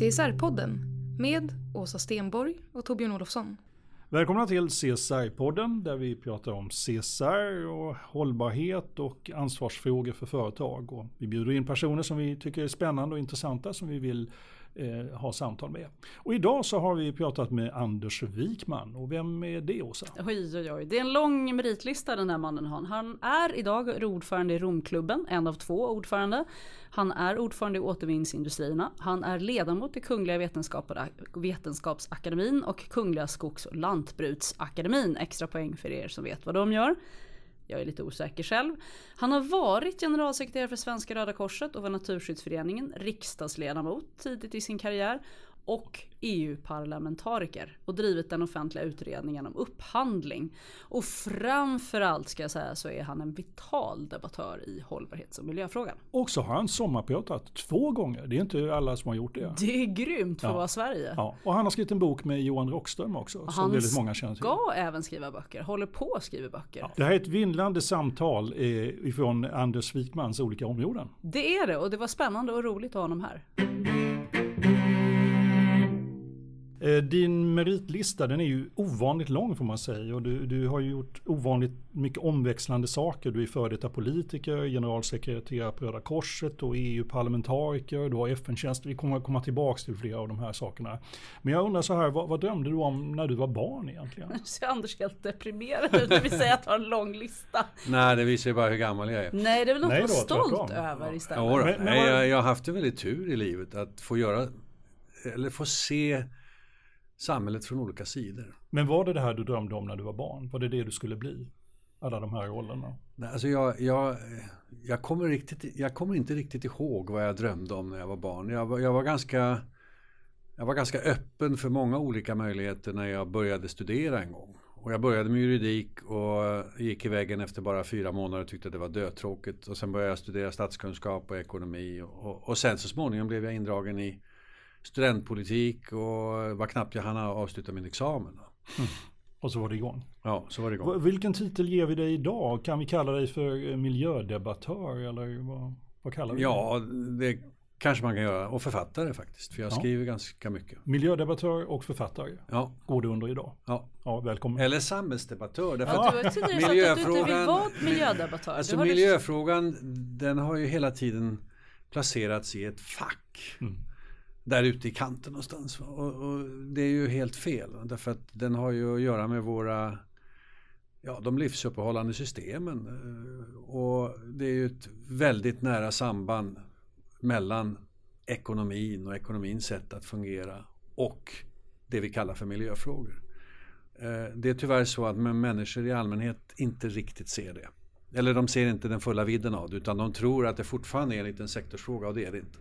CSR-podden med Åsa Stenborg och Torbjörn Olofsson. Välkomna till CSR-podden där vi pratar om CSR och hållbarhet och ansvarsfrågor för företag. Och vi bjuder in personer som vi tycker är spännande och intressanta som vi vill eh, ha samtal med. Och idag så har vi pratat med Anders Wikman. Och vem är det Åsa? Oj, oj, oj. Det är en lång meritlista den här mannen har. Han är idag ordförande i Romklubben, en av två ordförande. Han är ordförande i Återvinningsindustrierna. Han är ledamot i Kungliga Vetenskapsakademin och Kungliga Skogs och Lantbruksakademin. Extra poäng för er som vet vad de gör. Jag är lite osäker själv. Han har varit generalsekreterare för Svenska Röda Korset och för Naturskyddsföreningen, riksdagsledamot tidigt i sin karriär och EU-parlamentariker och drivit den offentliga utredningen om upphandling. Och framförallt ska jag säga så är han en vital debattör i hållbarhets och miljöfrågan. Och så har han sommarpratat två gånger. Det är inte alla som har gjort det. Det är grymt för att vara Sverige. Ja. Och han har skrivit en bok med Johan Rockström också. Och som han väldigt många känner till. ska även skriva böcker, håller på att skriva böcker. Ja. Det här är ett vindlande samtal eh, ifrån Anders Wikmans olika områden. Det är det och det var spännande och roligt att ha honom här. Eh, Din meritlista den är ju ovanligt lång får man säga och du, du har ju gjort ovanligt mycket omväxlande saker. Du är före detta politiker, generalsekreterare på Röda Korset och EU-parlamentariker, du har FN-tjänst. Vi kommer att komma tillbaka till flera av de här sakerna. Men jag undrar så här, vad, vad drömde du om när du var barn egentligen? Nu ser Anders helt deprimerad ut när vi säger att han har en lång lista. Nej, det visar ju bara hur gammal jag är. Nej, det är väl något Nej att vara då, stolt över istället. Ja. Men- men Nej, jag, jag har haft en väldigt tur i livet att få göra, eller få se samhället från olika sidor. Men var det det här du drömde om när du var barn? Var det det du skulle bli? Alla de här rollerna? Nej, Alltså jag, jag, jag, kommer riktigt, jag kommer inte riktigt ihåg vad jag drömde om när jag var barn. Jag var, jag var, ganska, jag var ganska öppen för många olika möjligheter när jag började studera en gång. Och jag började med juridik och gick i väggen efter bara fyra månader och tyckte att det var dötråkigt. Och sen började jag studera statskunskap och ekonomi. Och, och sen så småningom blev jag indragen i studentpolitik och var knappt jag hann avsluta min examen. Och så var det igång. Ja, så var det igång. Vilken titel ger vi dig idag? Kan vi kalla dig för eh, miljödebattör eller vad, vad kallar vi dig? Ja, det kanske man kan göra. Och författare faktiskt. För jag Ja. skriver ganska mycket. Miljödebattör och författare Ja, går det under idag. ja. Ja, välkommen. Eller samhällsdebattör. Därför Ja, att du sagt att du inte vill miljöfrågan- vara miljödebattör. alltså miljöfrågan, den har ju hela tiden placerats i ett fack. Mm. Där ute i kanten någonstans. Och, och det är ju helt fel. Därför att den har ju att göra med våra ja, de livsuppehållande systemen. Eh, och det är ju ett väldigt nära samband mellan ekonomin och ekonomins sätt att fungera och det vi kallar för miljöfrågor. Eh, det är tyvärr så att människor i allmänhet inte riktigt ser det. Eller de ser inte den fulla vidden av det utan de tror att det fortfarande är en liten sektorsfråga och det är det inte.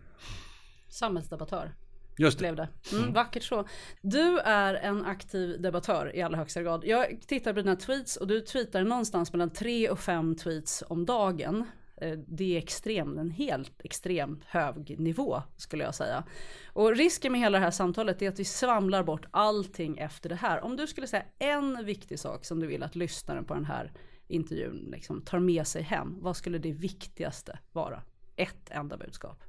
Samhällsdebattör Just det. blev det. Mm, vackert så. Du är en aktiv debattör i allra högsta grad. Jag tittar på dina tweets och du tweetar någonstans mellan tre och fem tweets om dagen. Eh, Det är extremt, en helt extremt hög nivå skulle jag säga. Och risken med hela det här samtalet är att vi svamlar bort allting efter det här. Om du skulle säga en viktig sak som du vill att lyssnaren på den här intervjun liksom tar med sig hem. Vad skulle det viktigaste vara? Ett enda budskap.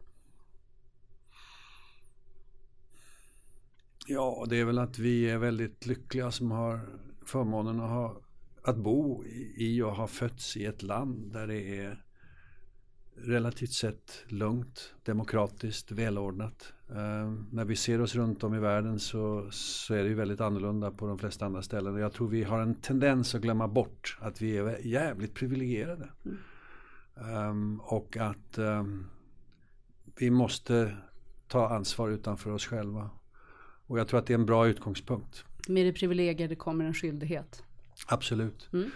Ja, det är väl att vi är väldigt lyckliga som har förmånen att, ha, att bo i och ha fötts i ett land där det är relativt sett lugnt, demokratiskt, välordnat. Uh, när vi ser oss runt om i världen så, så är det ju väldigt annorlunda på de flesta andra ställen. Och jag tror vi har en tendens att glömma bort att vi är jävligt privilegierade. Mm. Um, och att um, vi måste ta ansvar utanför oss själva. Och jag tror att det är en bra utgångspunkt. Med det privilegierade kommer en skyldighet. Absolut. Mm.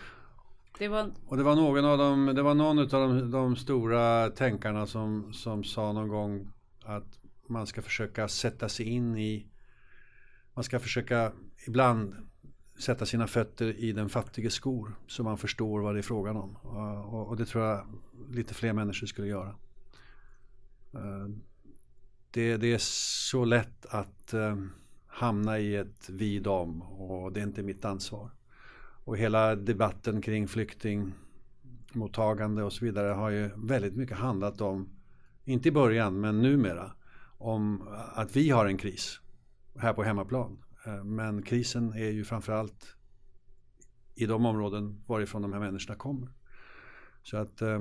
Det var... Och det var någon av dem, det var någon av de, de, stora tänkarna som, som sa någon gång att man ska försöka sätta sig in i, man ska försöka ibland sätta sina fötter i den fattige skor så man förstår vad det är frågan om. Och, och det tror jag lite fler människor skulle göra. Eh, det, det är så lätt att um, hamna i ett vi dom och det är inte mitt ansvar. Och hela debatten kring flyktingmottagande och så vidare har ju väldigt mycket handlat om, inte i början men numera, om att vi har en kris här på hemmaplan. Eh, men krisen är ju framförallt i de områden varifrån de här människorna kommer. Så att eh,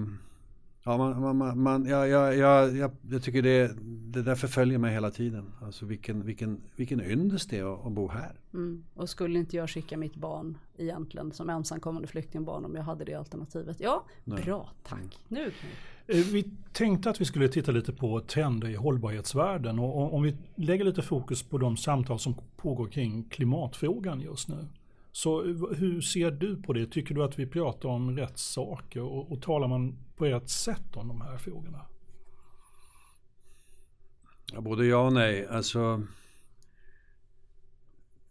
Ja, man, man, man, ja, ja, ja, ja, jag tycker det, det där förföljer mig hela tiden. Alltså vilken, vilken, vilken yndest det är att, bo här. Mm. Och skulle inte jag skicka mitt barn egentligen som ensamkommande flyktingbarn om jag hade det alternativet? Ja, Nej. bra, tack. Mm. Nu eh, vi tänkte att vi skulle titta lite på trender i hållbarhetsvärlden och om vi lägger lite fokus på de samtal som pågår kring klimatfrågan just nu. Så hur ser du på det? Tycker du att vi pratar om rätt saker och, och talar man på rätt sätt om de här frågorna? Ja, både ja och nej. Alltså,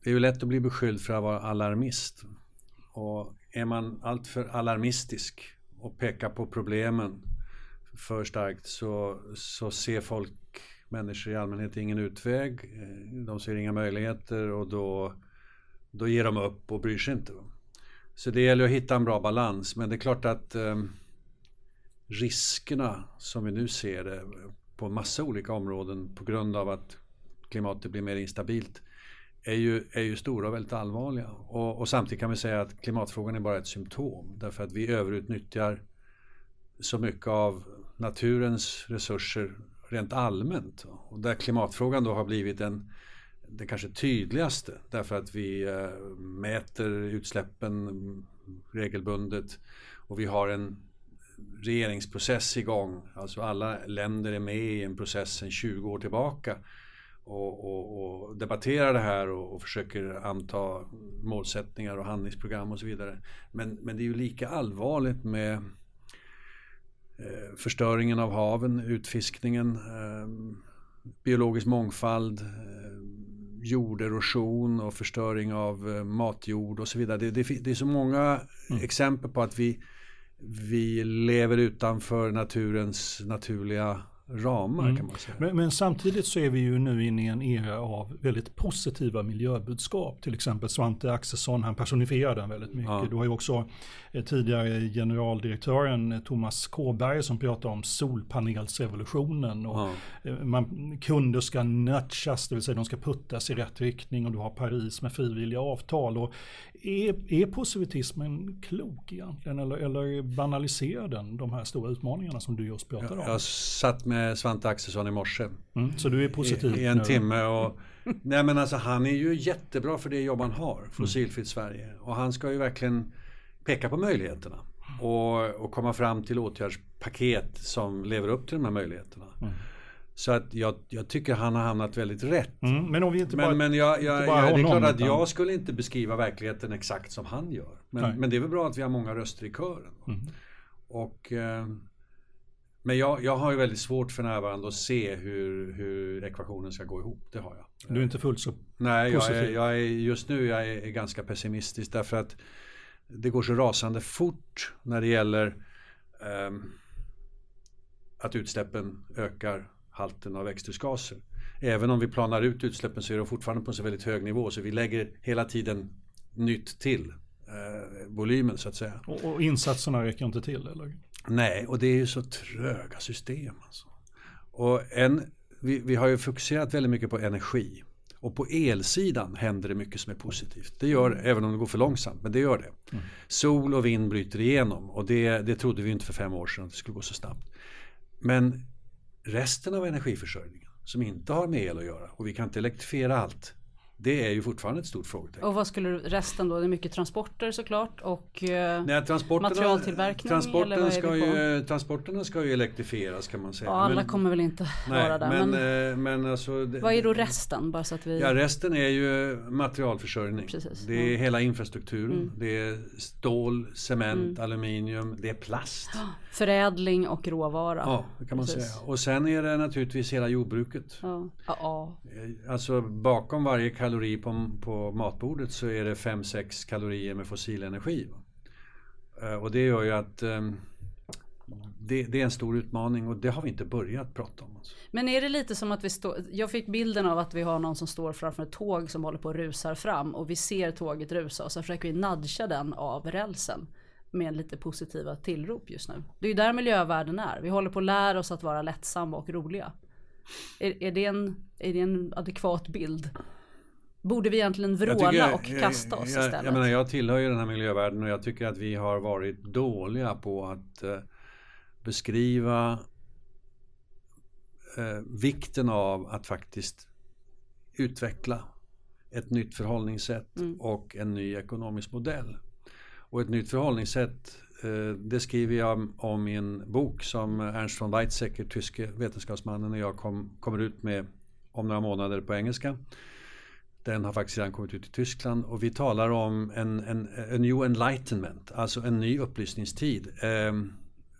det är ju lätt att bli beskylld för att vara alarmist. Och är man alltför alarmistisk och pekar på problemen för starkt så, så ser folk, människor i allmänhet, ingen utväg. De ser inga möjligheter och då då ger de upp och bryr sig inte. Så det gäller att hitta en bra balans. Men det är klart att eh, riskerna som vi nu ser det på en massa olika områden på grund av att klimatet blir mer instabilt är ju, är ju stora och väldigt allvarliga. Och, och, samtidigt kan vi säga att klimatfrågan är bara ett symptom därför att vi överutnyttjar så mycket av naturens resurser rent allmänt. Och där klimatfrågan då har blivit en det kanske tydligaste därför att vi eh, mäter utsläppen regelbundet och vi har en regeringsprocess igång. Alltså alla länder är med i en process sedan 20 år tillbaka och, och, och debatterar det här och, och, försöker anta målsättningar och handlingsprogram och så vidare. Men, men det är ju lika allvarligt med eh, förstöringen av haven, utfiskningen, eh, biologisk mångfald, eh, jorderosion och förstöring av eh, matjord och så vidare. Det, det, det är så många mm. exempel på att vi, vi lever utanför naturens naturliga ramar mm. kan man säga. Men, men, samtidigt så är vi ju nu inne i en era av väldigt positiva miljöbudskap. Till exempel Svante Axelsson, han personifierar den väldigt mycket. Ja. Du har ju också eh, tidigare generaldirektören eh, Thomas Kåberg som pratar om solpanelsrevolutionen. Och ja. Eh, man, kunder ska nudgas, det vill säga de ska puttas i rätt riktning och du har Paris med frivilliga avtal. Och är, är positivismen klok egentligen eller, eller banaliserar den de här stora utmaningarna som du just pratade om? Jag satt med Svante Axelsson i morse. Mm, så du är positiv? I, i en nu. timme. Och, nej men alltså han är ju jättebra för det jobb han har, Fossilfritt Sverige. Och han ska ju verkligen peka på möjligheterna. Och, och komma fram till åtgärdspaket som lever upp till de här möjligheterna. Mm. Så att jag, jag, tycker han har hamnat väldigt rätt. Mm, men om vi inte bara, men, men jag, jag, bara jag, det är klart att utan... jag skulle inte beskriva verkligheten exakt som han gör. Men, men, det är väl bra att vi har många röster i kören. Mm. Och, eh, men jag, jag har ju väldigt svårt för närvarande att se hur, hur ekvationen ska gå ihop. Det har jag. Du är inte fullt så Nej, jag är, jag är, just nu jag är ganska pessimistisk därför att det går så rasande fort när det gäller eh, att utsläppen ökar halten av växthusgaser. Även om vi planar ut utsläppen så är de fortfarande på en så väldigt hög nivå så vi lägger hela tiden nytt till eh, volymen så att säga. Och, och, insatserna räcker inte till eller? Nej, och det är ju så tröga system. Alltså. Och en, vi, vi har ju fokuserat väldigt mycket på energi. Och på elsidan händer det mycket som är positivt. Det gör det, även om det går för långsamt, men det gör det. Mm. Sol och vind bryter igenom och det, det trodde vi inte för fem år sedan att det skulle gå så snabbt. Men resten av energiförsörjningen som inte har med el att göra och vi kan inte elektrifiera allt. Det är ju fortfarande ett stort frågetecken. Och vad skulle resten då? Det är mycket transporter såklart och eh, Nej, materialtillverkning? Transporterna ska, ju, transporterna ska ju elektrifieras kan man säga. Ja, alla men, kommer väl inte nej, vara där. Men, men, eh, men alltså, det, vad är då resten? Bara så att vi... Ja, resten är ju materialförsörjning. Precis. Det är mm. hela infrastrukturen. Mm. Det är stål, cement, mm. aluminium, det är plast. Förädling och råvara. Ja, det kan man Precis. säga. Och sen är det naturligtvis hela jordbruket. Ja. Ja. Alltså bakom varje kalori på, på matbordet så är det 5-6 kalorier med fossil energi. Eh, och det gör ju att ehm, det, det, är en stor utmaning och det har vi inte börjat prata om. Alltså. Men är det lite som att vi står, jag fick bilden av att vi har någon som står framför ett tåg som håller på att rusar fram och vi ser tåget rusa och så försöker vi nudga den av rälsen med lite positiva tillrop just nu. Det är ju där miljövärden är. Vi håller på att lära oss att vara lättsamma och roliga. Är, är, det, en, är det en adekvat bild? Borde vi egentligen vråla jag, och kasta oss jag, istället? Jag, menar, jag tillhör ju den här miljövärlden och jag tycker att vi har varit dåliga på att eh, beskriva eh, vikten av att faktiskt utveckla ett nytt förhållningssätt mm. och en ny ekonomisk modell. Och ett nytt förhållningssätt eh, det skriver jag om i en bok som Ernst von Weizsäcker, tyske vetenskapsmannen och jag kom, kommer ut med om några månader på engelska. Den har faktiskt redan kommit ut i Tyskland och vi talar om en, en, en new enlightenment, alltså en ny upplysningstid. Ehm,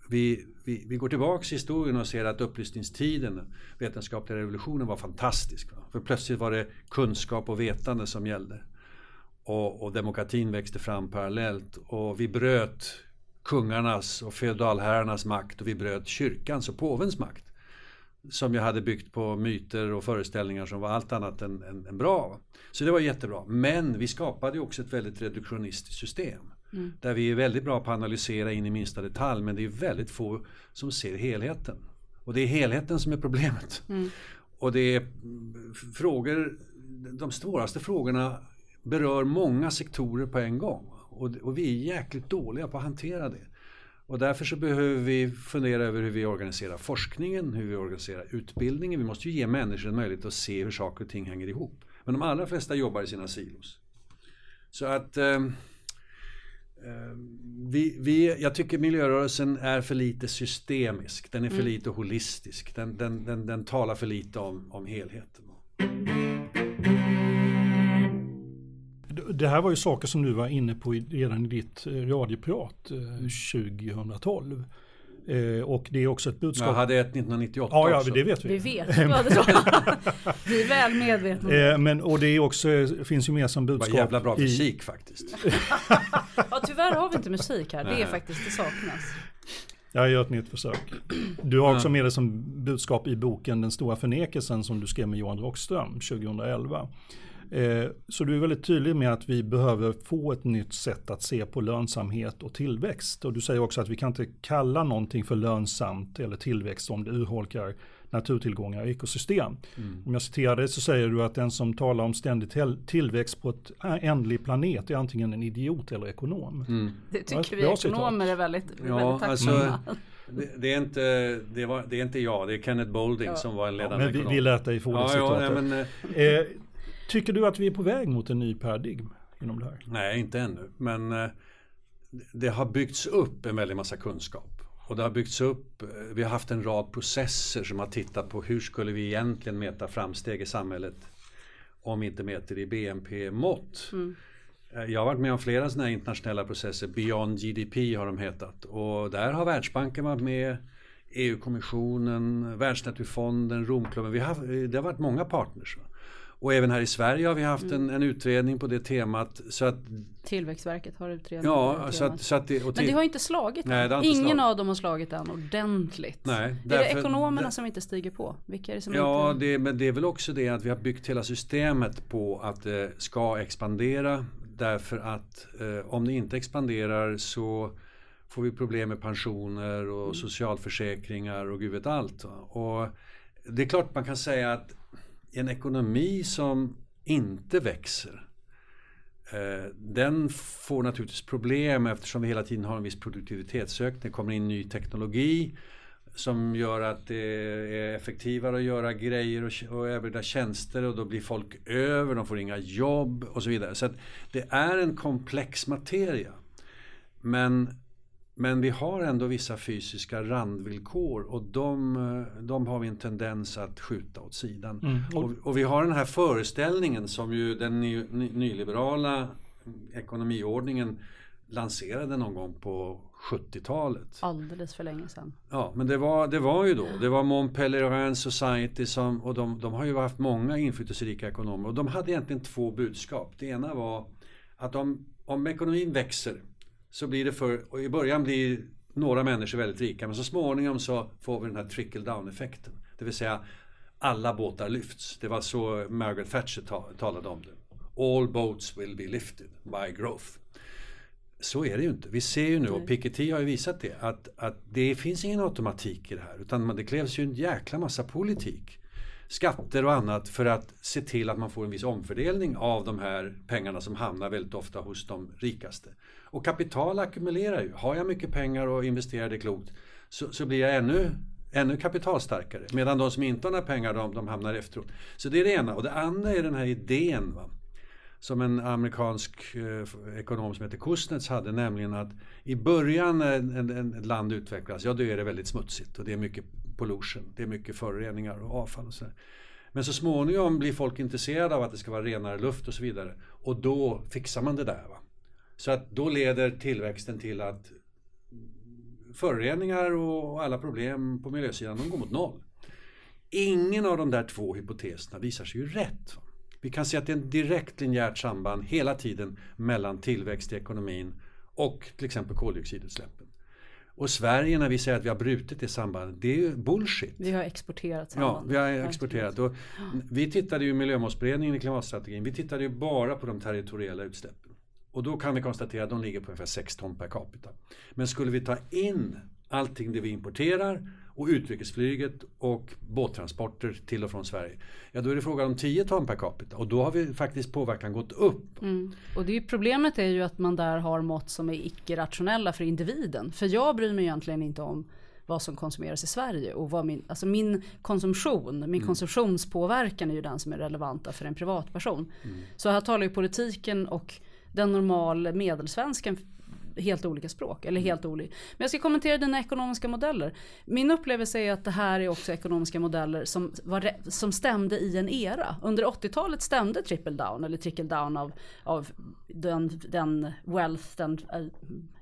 vi, vi, vi, går tillbaks i historien och ser att upplysningstiden, vetenskapliga revolutionen var fantastisk. För plötsligt var det kunskap och vetande som gällde. Och, och demokratin växte fram parallellt och vi bröt kungarnas och feodalherrarnas makt och vi bröt kyrkans och påvens makt. Som jag hade byggt på myter och föreställningar som var allt annat än, än, än bra. Så det var jättebra. Men vi skapade också ett väldigt reduktionistiskt system. Mm. Där vi är väldigt bra på att analysera in i minsta detalj men det är väldigt få som ser helheten. Och det är helheten som är problemet. Mm. Och det är frågor, de svåraste frågorna berör många sektorer på en gång. Och, och vi är jäkligt dåliga på att hantera det. Och därför så behöver vi fundera över hur vi organiserar forskningen, hur vi organiserar utbildningen. Vi måste ju ge människor en möjlighet att se hur saker och ting hänger ihop. Men de allra flesta jobbar i sina silos. Så att eh, vi, vi, jag tycker miljörörelsen är för lite systemisk. Den är för mm. lite holistisk. Den, den, den, den talar för lite om, om helheten. Det här var ju saker som du var inne på redan i ditt eh, radioprat 2012. Eh, eh, och det är också ett budskap. Jag hade ett 1998 ja, ja, det vet vi. Vi vet. vi är väl medvetna. Men, och det är också, finns ju mer som budskap. Var jävla bra fysik i... faktiskt. ja, tyvärr har vi inte musik här. Det är faktiskt, det saknas. Jag gör ett nytt försök. Du har också med det som budskap i boken Den stora förnekelsen som du skrev med Johan Rockström 2011. Eh, så du är väldigt tydlig med att vi behöver få ett nytt sätt att se på lönsamhet och tillväxt. Och du säger också att vi kan inte kalla någonting för lönsamt eller tillväxt om det urholkar naturtillgångar och ekosystem. Mm. Om jag citerar dig så säger du att den som talar om ständig tillväxt på ett ändlig planet är antingen en idiot eller ekonom. Mm. Det tycker vi ekonomer är väldigt, ja, väldigt tacksamma. Alltså, det, det, är inte, det, var, det är inte jag, det är Kenneth Bolding ja. som var en ledande ja, men vi, ekonom. Vi lät dig få det ja, citatet. Ja, men, eh, Tycker du att vi är på väg mot en ny paradigm inom det här? Nej, inte ännu. Men eh, det har byggts upp en väldig massa kunskap. Och det har byggts upp, eh, vi har haft en rad processer som har tittat på hur skulle vi egentligen mäta framsteg i samhället om vi inte mäter i BNP-mått. Mm. Eh, jag har varit med om flera sådana här internationella processer, Beyond GDP har de hetat. Och där har Världsbanken varit med, EU-kommissionen, Världsnaturfonden, Romklubben. Vi har, det har varit många partners. Och även här i Sverige har vi haft mm. en, en, utredning på det temat. Så att, Tillväxtverket har utredning ja, så att, så att det, Men det har inte slagit Nej, än. Ingen slagit. av dem har slagit än ordentligt. Nej, därför, är det ekonomerna som inte stiger på? Vilka är det som ja, inte... det, men det är väl också det att vi har byggt hela systemet på att det ska expandera. Därför att eh, om det inte expanderar så får vi problem med pensioner och mm. socialförsäkringar och gud vet allt. Och det är klart man kan säga att en ekonomi som inte växer eh, den får naturligtvis problem eftersom vi hela tiden har en viss produktivitetsökning. Det kommer in ny teknologi som gör att det är effektivare att göra grejer och, och erbjuda tjänster och då blir folk över, de får inga jobb och så vidare. Så det är en komplex materia. Men, men vi har ändå vissa fysiska randvillkor och de, de har vi en tendens att skjuta åt sidan. Mm. Och, och, vi har den här föreställningen som ju den ny, nyliberala ekonomiordningen lanserade någon gång på 70-talet. Alldeles för länge sedan. Ja, men det var, det var ju då. Det var Montpellier Society som, och de, de har ju haft många inflytelserika ekonomer och de hade egentligen två budskap. Det ena var att om, om ekonomin växer så blir det för, i början blir några människor väldigt rika men så småningom så får vi den här trickle down effekten. Det vill säga alla båtar lyfts. Det var så Margaret Thatcher talade om det. All boats will be lifted by growth. Så är det ju inte. Vi ser ju nu, och Piketty har ju visat det, att, att det finns ingen automatik i det här. Utan det krävs ju en jäkla massa politik. Skatter och annat för att se till att man får en viss omfördelning av de här pengarna som hamnar väldigt ofta hos de rikaste. Och kapital ackumulerar ju. Har jag mycket pengar och investerar det klokt så, så blir jag ännu ännu kapitalstarkare. Medan de som inte har några pengar de, de hamnar efteråt. Så det är det ena. Och det andra är den här idén. Va? som en amerikansk eh, ekonom som heter Kuznets hade, nämligen att i början när ett land utvecklas, ja då är det väldigt smutsigt och det är mycket pollution, det är mycket föroreningar och avfall och så. Men så småningom blir folk intresserade av att det ska vara renare luft och så vidare och då fixar man det där. Va? Så att då leder tillväxten till att föroreningar och alla problem på miljösidan, de går mot noll. Ingen av de där två hypoteserna visar sig ju rätt. Vi kan se att det är en direkt linjärt samband hela tiden mellan tillväxt i ekonomin och till exempel koldioxidutsläppen. Och Sverige när vi säger att vi har brutit det sambandet, det är ju bullshit. Vi har exporterat sambandet. Ja, vi har exporterat. Och vi tittade ju i miljömålsberedningen i klimatstrategin, vi tittade ju bara på de territoriella utsläppen. Och då kan vi konstatera att de ligger på ungefär 6 ton per capita. Men skulle vi ta in allting det vi importerar och utrikesflyget och båttransporter till och från Sverige. Ja då är det frågan om 10 ton per capita och då har vi faktiskt påverkan gått upp. Mm. Och det är problemet är ju att man där har mått som är icke-rationella för individen. För jag bryr mig egentligen inte om vad som konsumeras i Sverige och vad min, alltså min konsumtion, min mm. konsumtionspåverkan är ju den som är relevanta för en privatperson. Mm. Så här talar ju politiken och den normala medelsvensken helt olika språk. Eller mm. helt olika. Men jag ska kommentera dina ekonomiska modeller. Min upplevelse är att det här är också ekonomiska modeller som, var, som stämde i en era. Under 80-talet stämde triple down eller trickle down av, av den, den wealth, den äh,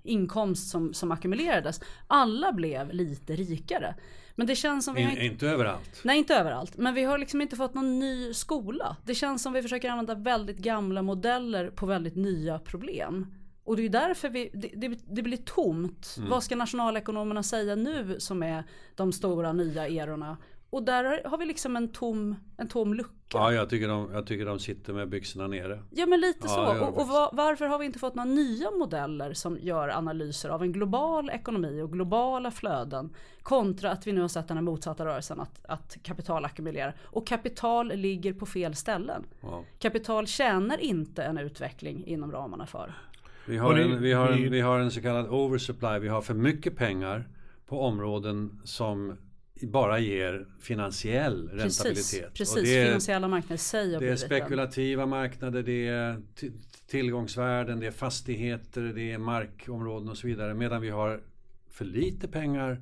inkomst som, som ackumulerades. Alla blev lite rikare. Men det känns som vi In, inte överallt. Nej inte överallt. Men vi har liksom inte fått någon ny skola. Det känns som vi försöker använda väldigt gamla modeller på väldigt nya problem. Och det är därför vi, det, det, det blir tomt. Mm. Vad ska nationalekonomerna säga nu som är de stora nya erorna? Och där har vi liksom en tom, en tom lucka. Ja, jag tycker, de, jag tycker de sitter med byxorna nere. Ja, men lite ja, så. Och, och var, varför har vi inte fått några nya modeller som gör analyser av en global ekonomi och globala flöden kontra att vi nu har sett den här motsatta rörelsen att, att kapital ackumulerar. Och kapital ligger på fel ställen. Ja. Kapital tjänar inte en utveckling inom ramarna för. Vi har, en, vi, har en, vi har en så kallad oversupply. Vi har för mycket pengar på områden som bara ger finansiell precis, räntabilitet. Precis, det är, finansiella marknader säger Det är spekulativa marknader, det är tillgångsvärden, det är fastigheter, det är markområden och så vidare. Medan vi har för lite pengar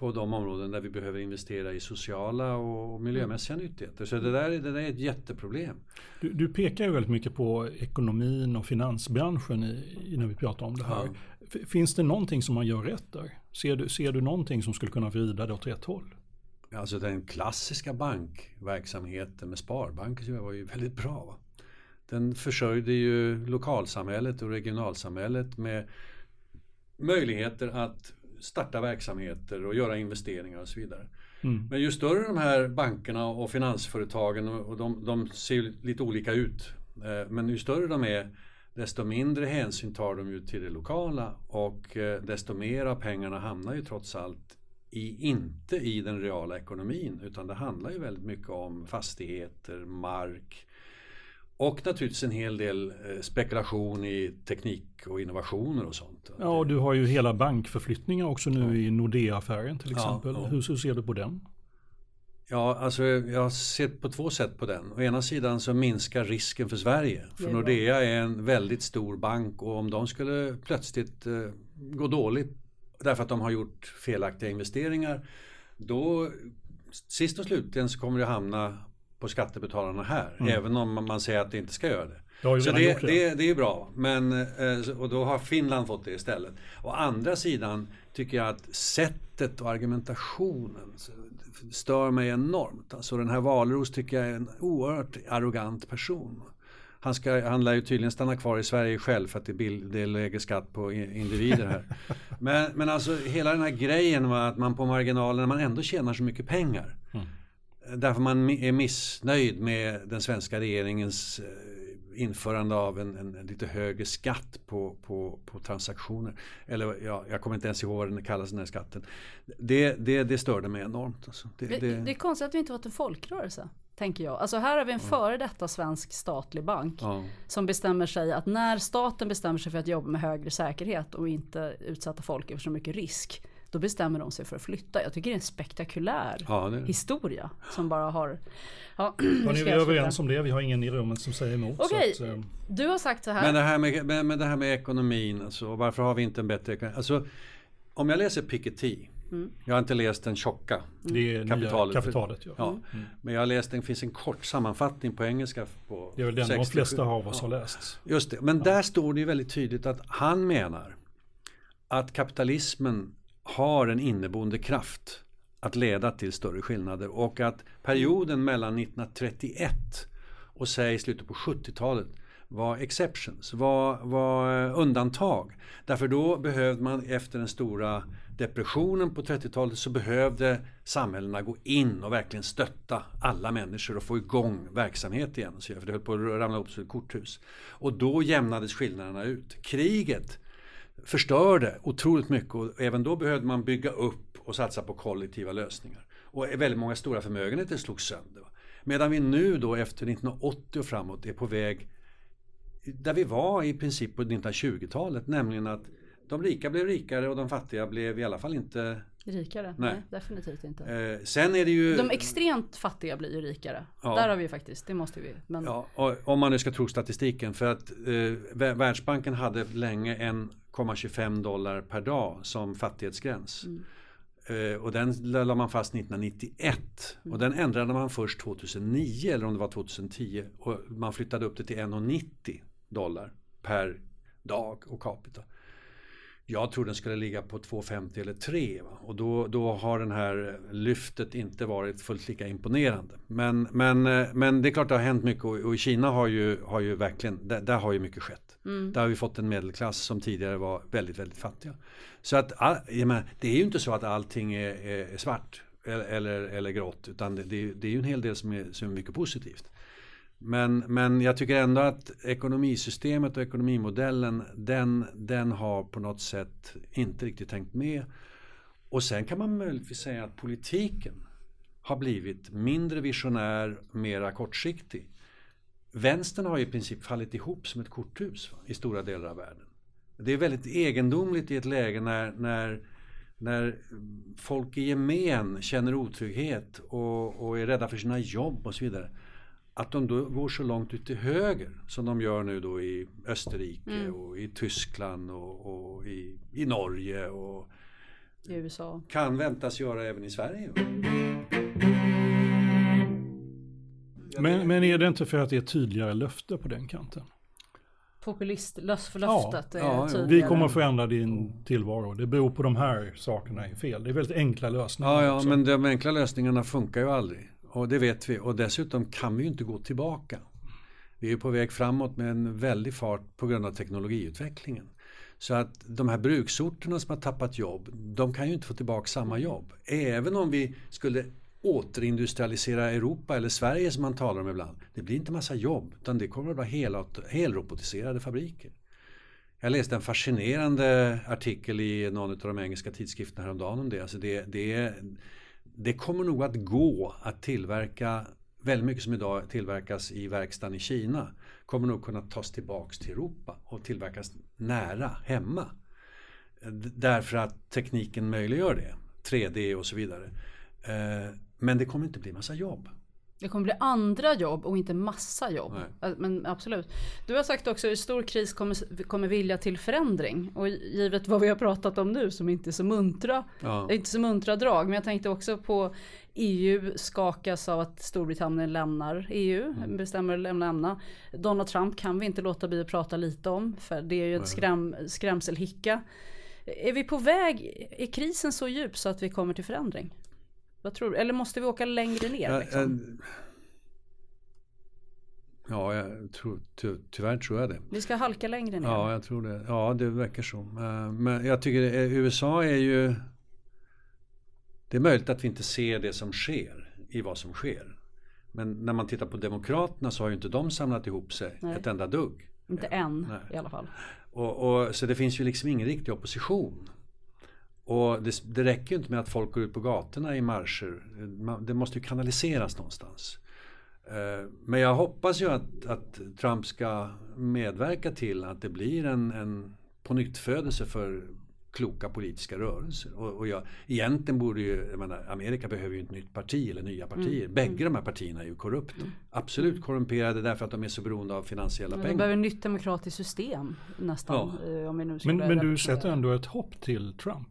på de områden där vi behöver investera i sociala och miljömässiga mm. nyttigheter. Så det där, det där är ett jätteproblem. Du, du pekar ju väldigt mycket på ekonomin och finansbranschen i, när vi pratar om det här. Ja. Finns det någonting som man gör rätt där? Ser du, ser du någonting som skulle kunna vrida det åt rätt håll? Alltså den klassiska bankverksamheten med sparbanker var ju väldigt bra. Va? Den försörjde ju lokalsamhället och regionalsamhället med möjligheter att starta verksamheter och göra investeringar och så vidare. Mm. Men ju större de här bankerna och finansföretagen och de, de ser lite olika ut. Eh, men ju större de är desto mindre hänsyn tar de ju till det lokala och eh, desto mer av pengarna hamnar ju trots allt i, inte i den reala ekonomin utan det handlar ju väldigt mycket om fastigheter, mark Och naturligtvis en hel del eh, spekulation i teknik och innovationer och sånt. Ja, och du har ju hela bankförflyttningar också nu ja. i Nordea-affären till exempel. Ja, ja. Hur, hur ser du på den? Ja, alltså jag ser på två sätt på den. Å ena sidan så minskar risken för Sverige. För Nordea är en väldigt stor bank och om de skulle plötsligt eh, gå dåligt därför att de har gjort felaktiga investeringar. Då sist och slutligen så kommer det hamna på skattebetalarna här. Mm. Även om man säger att det inte ska göra det. Så det, det. det, det är bra. Men, eh, och då har Finland fått det istället. Å andra sidan tycker jag att sättet och argumentationen stör mig enormt. Alltså den här Wahlroos tycker jag är en oerhört arrogant person. Han, ska, han lär ju tydligen stanna kvar i Sverige själv för att det bild, det lägre skatt på individer här. Men, men alltså hela den här grejen med att man på marginalen, man ändå tjänar så mycket pengar. Mm. Därför man är missnöjd med den svenska regeringens eh, införande av en, en, lite högre skatt på, på, på transaktioner. Eller ja, jag kommer inte ens ihåg vad den kallas den här skatten. Det, det, det störde mig enormt. Alltså. Det, det, det är konstigt att vi inte varit en folkrörelse. Tänker jag. Alltså här har vi en före detta svensk statlig bank. Ja. Som bestämmer sig att när staten bestämmer sig för att jobba med högre säkerhet och inte utsätta folk för så mycket risk. Då bestämmer de sig för att flytta. Jag tycker det är en spektakulär ja, historia. Som bara har... Ja, ja ni är överens om det. Vi har ingen i rummet som säger emot. Okej, okay. Eh. du har sagt så här. Men det här med, med, med, det här med ekonomin. Alltså, varför har vi inte en bättre ekonomi? Alltså, om jag läser Piketty Mm. Jag har inte läst den tjocka. Det är kapitalet. kapitalet ja. ja. Mm. Men jag har läst, det finns en kort sammanfattning på engelska. På det är väl den 67. de flesta av oss ja. har läst. Just det, men ja. där står det ju väldigt tydligt att han menar att kapitalismen har en inneboende kraft att leda till större skillnader och att perioden mellan 1931 och säg slutet på 70-talet var exceptions, var, var undantag. Därför då behövde man efter den stora depressionen på 30-talet så behövde samhällena gå in och verkligen stötta alla människor och få igång verksamhet igen. Så för det höll på att ramla upp som ett korthus. Och då jämnades skillnaderna ut. Kriget förstörde otroligt mycket och även då behövde man bygga upp och satsa på kollektiva lösningar. Och väldigt många stora förmögenheter slogs sönder. Medan vi nu då efter 1980 och framåt är på väg där vi var i princip på 1920-talet, nämligen att de rika blev rikare och de fattiga blev i alla fall inte Rikare? Nej, Nej definitivt inte. Eh, sen är det ju... De extremt fattiga blir ju rikare. Ja. Där har vi faktiskt, det måste vi. Men... Ja, om man nu ska tro statistiken. För att eh, Världsbanken hade länge 1,25 dollar per dag som fattighetsgräns. Mm. Eh, och den lade man fast 1991. Mm. Och den ändrade man först 2009 eller om det var 2010. Och man flyttade upp det till 1,90 dollar per dag och capita. Jag tror den skulle ligga på 2,50 eller 3 va? och då, då har den här lyftet inte varit fullt lika imponerande. Men, men, eh, men det är klart det har hänt mycket och, och i Kina har ju, har ju verkligen, där, där har ju mycket skett. Mm. Där har vi fått en medelklass som tidigare var väldigt, väldigt fattiga. Så att, menar, det är ju inte så att allting är, är svart eller, eller, eller grått utan det, det, det är ju en hel del som är, som är mycket positivt. Men, men jag tycker ändå att ekonomisystemet och ekonomimodellen den, den har på något sätt inte riktigt tänkt med. Och sen kan man möjligtvis säga att politiken har blivit mindre visionär, mera kortsiktig. Vänstern har i princip fallit ihop som ett korthus va, i stora delar av världen. Det är väldigt egendomligt i ett läge när, när, när folk i gemen känner otrygghet och, och är rädda för sina jobb och så vidare att de då går så långt ut till höger som de gör nu då i Österrike mm. och i Tyskland och, och i, i, Norge och i USA. Kan väntas göra även i Sverige. Men, men är det inte för att det är tydligare löfte på den kanten? Populistlöftet ja, är ja, tydligare. Vi kommer att förändra din tillvaro. Det beror på de här sakerna är fel. Det är väldigt enkla lösningar. Ja, ja men de enkla lösningarna funkar ju aldrig. Och det vet vi. Och dessutom kan vi ju inte gå tillbaka. Vi är på väg framåt med en väldig fart på grund av teknologiutvecklingen. Så att de här bruksorterna som har tappat jobb, de kan ju inte få tillbaka samma jobb. Även om vi skulle återindustrialisera Europa eller Sverige som man talar om ibland. Det blir inte massa jobb utan det kommer att vara hel, helrobotiserade fabriker. Jag läste en fascinerande artikel i någon av de engelska tidskrifterna häromdagen om det. Alltså det, det, det kommer nog att gå att tillverka väldigt mycket som idag tillverkas i verkstaden i Kina kommer nog kunna tas tillbaks till Europa och tillverkas nära hemma. Därför att tekniken möjliggör det. 3D och så vidare. Eh, men det kommer inte bli massa jobb. Det kommer bli andra jobb och inte massa jobb. Nej. Men absolut. Du har sagt också att stor kris kommer, kommer vilja till förändring. Och givet vad vi har pratat om nu som inte är så muntra, Ja. inte så muntra drag. Men jag tänkte också på EU skakas av att Storbritannien lämnar EU, Mm. bestämmer att lämna ämna. Donald Trump kan vi inte låta bli att prata lite om, för det är ju ett skräm, skrämselhicka. Är vi på väg, är krisen så djup så att vi kommer till förändring? Vad tror du? Eller måste vi åka längre ner? Ja, Liksom? eh, Ja, jag tror, ty, tyvärr tror jag det. Vi ska halka längre ner. Ja, jag tror det. Ja, det verkar så. Eh, Men jag tycker eh, USA är ju... Det är möjligt att vi inte ser det som sker i vad som sker. Men när man tittar på Demokraterna så har ju inte de samlat ihop sig Nej. ett enda dugg. Inte än Nej. i alla fall. Och, och, så det finns ju liksom ingen riktig opposition. Och det, det räcker ju inte med att folk går ut på gatorna i marscher. Det måste ju kanaliseras någonstans. Eh, Men jag hoppas ju att, att Trump ska medverka till att det blir en, en pånyttfödelse för kloka politiska rörelser. Och, och jag, egentligen borde ju, jag menar, Amerika behöver ju ett nytt parti eller nya partier. Bägge de här partierna är ju korrupta. Absolut korrumperade därför att de är så beroende av finansiella De pengar. behöver ett nytt demokratiskt system nästan. Ja. eh, Om vi nu Men, men du sätter ändå ett hopp till Trump.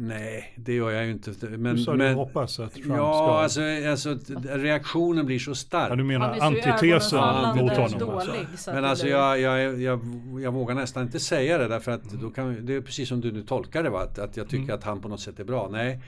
Nej, det gör jag ju inte. Men, Du sa men, du hoppas att Trump ja, ska... alltså, alltså reaktionen blir så stark. ja, du menar antitesen mot honom? dålig, Alltså. så att Men alltså jag, jag, jag, jag vågar nästan inte säga det därför att då kan, det är precis som du nu tolkar det va? Att, att jag tycker att han på något sätt är bra. Nej,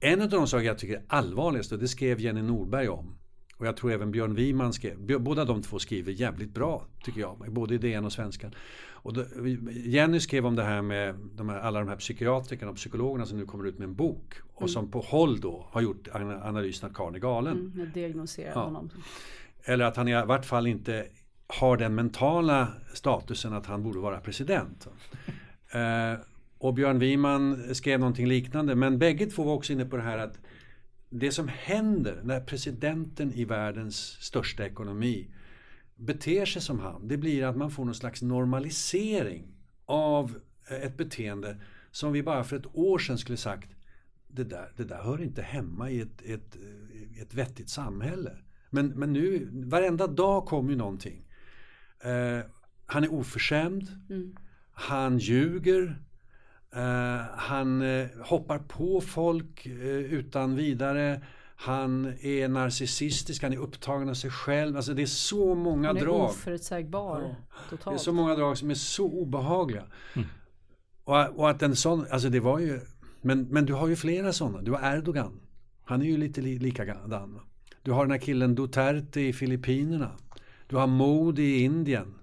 en av de saker jag tycker är allvarligast och det skrev Jenny Norberg om. Och jag tror även Björn Wiman skrev. Båda de två skriver jävligt bra tycker jag. Både i DN och Svenskan. Och då, Jenny skrev om det här med de här, alla de här psykiatrikerna och psykologerna som nu kommer ut med en bok. Och som på håll då har gjort ana- analysen att karln är galen. Mm, jag diagnoserar Ja. honom. Eller att han i vart fall inte har den mentala statusen att han borde vara president. eh, och Björn Wiman skrev någonting liknande. Men bägge två var också inne på det här att det som händer när presidenten i världens största ekonomi beter sig som han. Det blir att man får någon slags normalisering av eh, ett beteende som vi bara för ett år sedan skulle sagt det där, det där hör inte hemma i ett, ett, eh, ett vettigt samhälle. Men, men nu, varenda dag kommer ju någonting. Eh, han är oförskämd. Han ljuger. Eh, han eh, hoppar på folk eh, utan vidare. Han är narcissistisk, han är upptagen av sig själv. Alltså det är så många Han är drag. oförutsägbar Det är så många drag som är så obehagliga. Och, och att en sån, alltså det var ju, men, men du har ju flera sådana. Du har Erdogan. Han är ju lite li, likadan. Du har den här killen Duterte i Filippinerna. Du har Modi i Indien.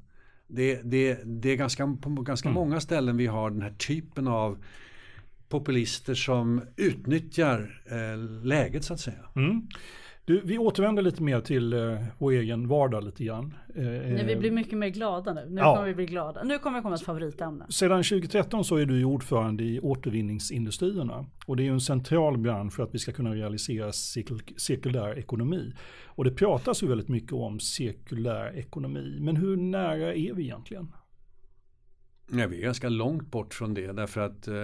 Det, det, det är ganska, på ganska många ställen vi har den här typen av populister som utnyttjar eh, läget så att säga. Mm. Du, vi återvänder lite mer till eh, vår egen vardag lite grann. Eh, Nej, vi blir mycket mer glada nu. Nu Ja. kommer vi bli glada. Nu kommer det komma ett favoritämne. Sedan 2013 så är du ordförande i återvinningsindustrierna. Och det är ju en central bransch för att vi ska kunna realisera cirkul- cirkulär ekonomi. Och det pratas ju väldigt mycket om cirkulär ekonomi. Men hur nära är vi egentligen? Nej, vi är ganska långt bort från det därför att eh,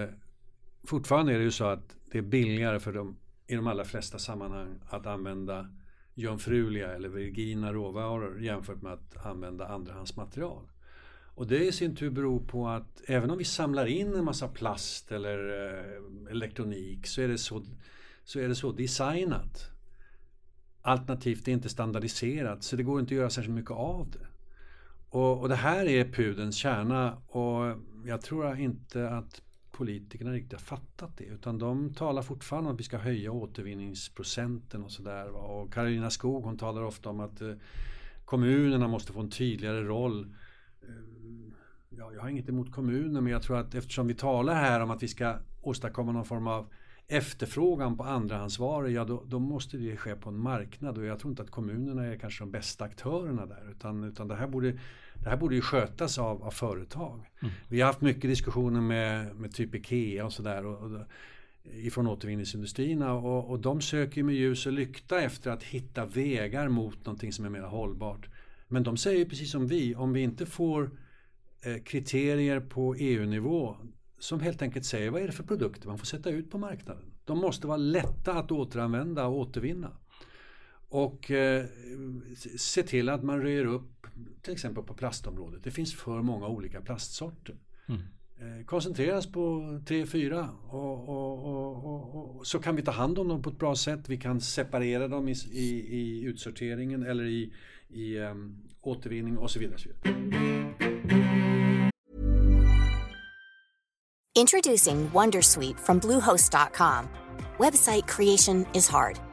fortfarande är det ju så att det är billigare för dem i de allra flesta sammanhang att använda jungfruliga eller virgina råvaror jämfört med att använda andrahandsmaterial. Och det i sin tur beror på att även om vi samlar in en massa plast eller eh, elektronik så är, det så, så är det så designat. Alternativt det är inte standardiserat så det går inte att göra särskilt mycket av det. Och, och det här är pudens kärna och jag tror inte att politikerna riktigt har fattat det utan de talar fortfarande om att vi ska höja återvinningsprocenten och sådär. Och Karolina Skog hon talar ofta om att eh, kommunerna måste få en tydligare roll. Eh, ja, jag har inget emot kommuner men jag tror att eftersom vi talar här om att vi ska åstadkomma någon form av efterfrågan på andrahandsvaror, ja då, då måste det ske på en marknad och jag tror inte att kommunerna är kanske de bästa aktörerna där utan, utan det, här borde, det här borde ju skötas av, av företag. Vi har haft mycket diskussioner med, med typ Ikea och sådär. Och, och, ifrån återvinningsindustrierna och, och de söker med ljus och lykta efter att hitta vägar mot någonting som är mer hållbart. Men de säger precis som vi, om vi inte får eh, kriterier på EU-nivå som helt enkelt säger vad är det för produkter man får sätta ut på marknaden. De måste vara lätta att återanvända och återvinna. Och eh, se till att man röjer upp till exempel på plastområdet. Det finns för många olika plastsorter. Mm. Eh, koncentreras på tre, fyra och, och, och, och, så kan vi ta hand om dem på ett bra sätt. Vi kan separera dem i, i, i utsorteringen eller i, i um, återvinning och så vidare. Så vidare. Introducing Wondersuite from Bluehost.com. Website creation is hard.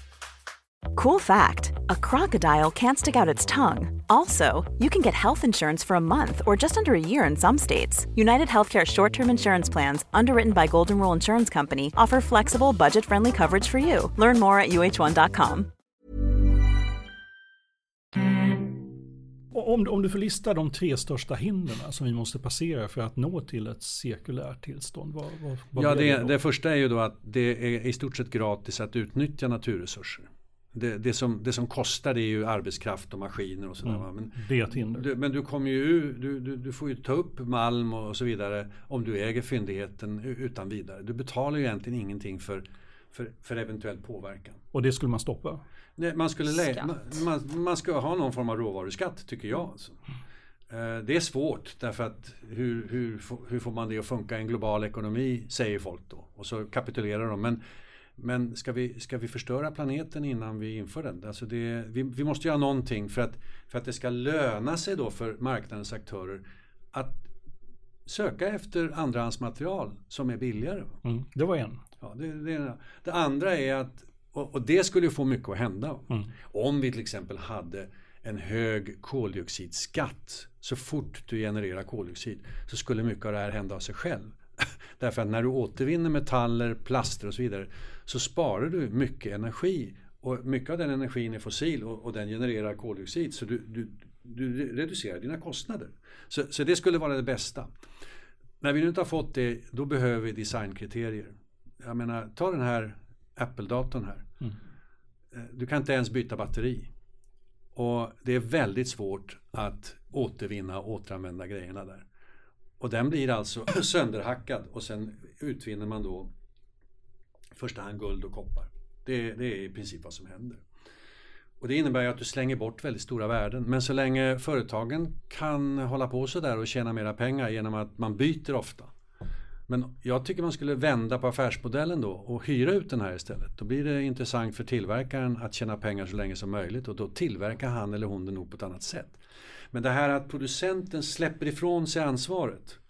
Cool fact a crocodile can't stick out its tongue. Also, you can get health insurance for a month or just under a year in some states. United Healthcare short term insurance plans, underwritten by Golden Rule Insurance Company, offer flexible, budget friendly coverage for you. Learn more at uh1.com. Om, om du får lista de tre största hindren som vi måste passera för att nå till ett cirkulärt tillstånd. Vad, vad, vad ja, det, det första är ju då att det är i stort sett gratis att utnyttja naturresurser. Det, det, som, det som kostar det är ju arbetskraft och maskiner och sådär. Mm, men, det är ett hinder. Du, men du kommer ju du, du, du, får ju ta upp malm och så vidare om du äger fyndigheten utan vidare. Du betalar ju egentligen ingenting för, för, för eventuell påverkan. Och det skulle man stoppa? Nej, man, skulle man, man, ska ha någon form av råvaruskatt tycker jag. Alltså. Eh, det är svårt därför att hur, hur, hur får man det att funka i en global ekonomi säger folk då. Och så kapitulerar de. Men men ska vi, ska vi förstöra planeten innan vi inför den? Alltså det, vi, vi måste göra någonting för att, för att det ska löna sig då för marknadens aktörer att söka efter andrahandsmaterial som är billigare. Mm, det var en. Ja, det, det, det andra är att, och, och, det skulle få mycket att hända. Mm. Om vi till exempel hade en hög koldioxidskatt så fort du genererar koldioxid så skulle mycket av det här hända av sig själv. Därför att när du återvinner metaller, plaster och så vidare så sparar du mycket energi. Och mycket av den energin är fossil och, och den genererar koldioxid så du, du, du reducerar dina kostnader. Så, så, det skulle vara det bästa. När vi nu inte har fått det, då behöver vi designkriterier. Jag menar, ta den här Apple-datorn här. Mm. Eh, du kan inte ens byta batteri. Och det är väldigt svårt att återvinna och återanvända grejerna där. Och den blir alltså sönderhackad och sen utvinner man då första hand guld och koppar. Det, det, är i princip vad som händer. Och det innebär ju att du slänger bort väldigt stora värden. Men så länge företagen kan hålla på sådär och tjäna mera pengar genom att man byter ofta. Men jag tycker man skulle vända på affärsmodellen då och hyra ut den här istället. Då blir det intressant för tillverkaren att tjäna pengar så länge som möjligt och då tillverkar han eller hon det nog på ett annat sätt. Men det här att producenten släpper ifrån sig ansvaret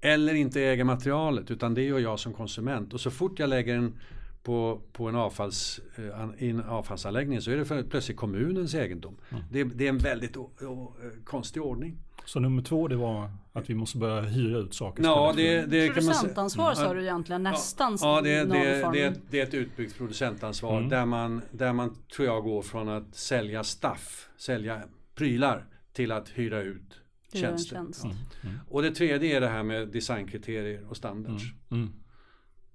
eller inte äger materialet utan det gör jag som konsument. Och så fort jag lägger den på, på en, avfalls, eh, en avfallsanläggning så är det för, plötsligt kommunens egendom. Mm. Det, det, är en väldigt o, o, konstig ordning. Så nummer två det var att vi måste börja hyra ut saker? Ja, det, det producentansvar sa du egentligen nästan. Ja, det, det, det, det är ett utbyggt producentansvar mm. där, man, där man tror jag går från att sälja staff, sälja prylar till att hyra ut tjänster. Tjänst. Mm. Mm. Och det tredje är det här med designkriterier och standards. Mm. mm.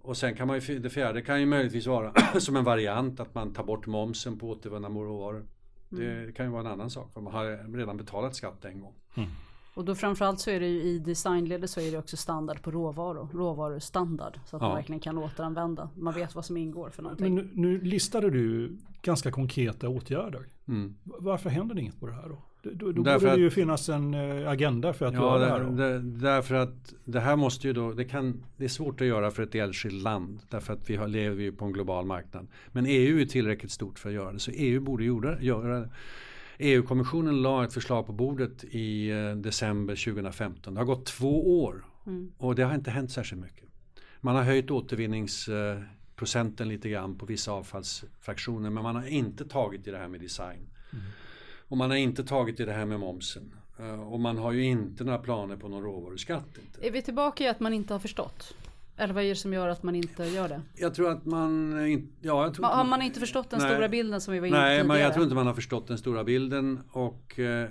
Och sen kan man ju, det fjärde kan ju möjligtvis vara som en variant att man tar bort momsen på återvunna råvaror. Det mm. kan ju vara en annan sak, för man har redan betalat skatt en gång. Mm. Och då framförallt så är det ju i designledet så är det också standard på råvaror. Råvarustandard. Så att Ja. man verkligen kan återanvända. Man vet vad som ingår för någonting. Men nu, nu listade du ganska konkreta åtgärder. Mm. Varför händer det inget på det här då? Då, då, borde det ju att- finnas en eh, agenda för att Ja, göra det här. där, därför att det här måste ju då, det, kan, det är svårt att göra för ett enskilt land. Därför att vi har, lever ju på en global marknad. Men EU är tillräckligt stort för att göra det. Så EU borde göra, göra det. EU-kommissionen la ett förslag på bordet i eh, december 2015. Det har gått två år och det har inte hänt särskilt mycket. Man har höjt återvinningsprocenten lite grann på vissa avfallsfraktioner men man har inte tagit i det här med design. Och man har inte tagit i det här med momsen. Eh, Och man har ju inte några planer på någon råvaruskatt. Inte. Är vi tillbaka i att man inte har förstått? Eller vad är det som gör att man inte gör det? Jag tror att man. Ja, jag tror Har man inte förstått den Nej. stora bilden som vi var inne på Nej, tidigare? men jag tror inte man har förstått den stora bilden. Och eh,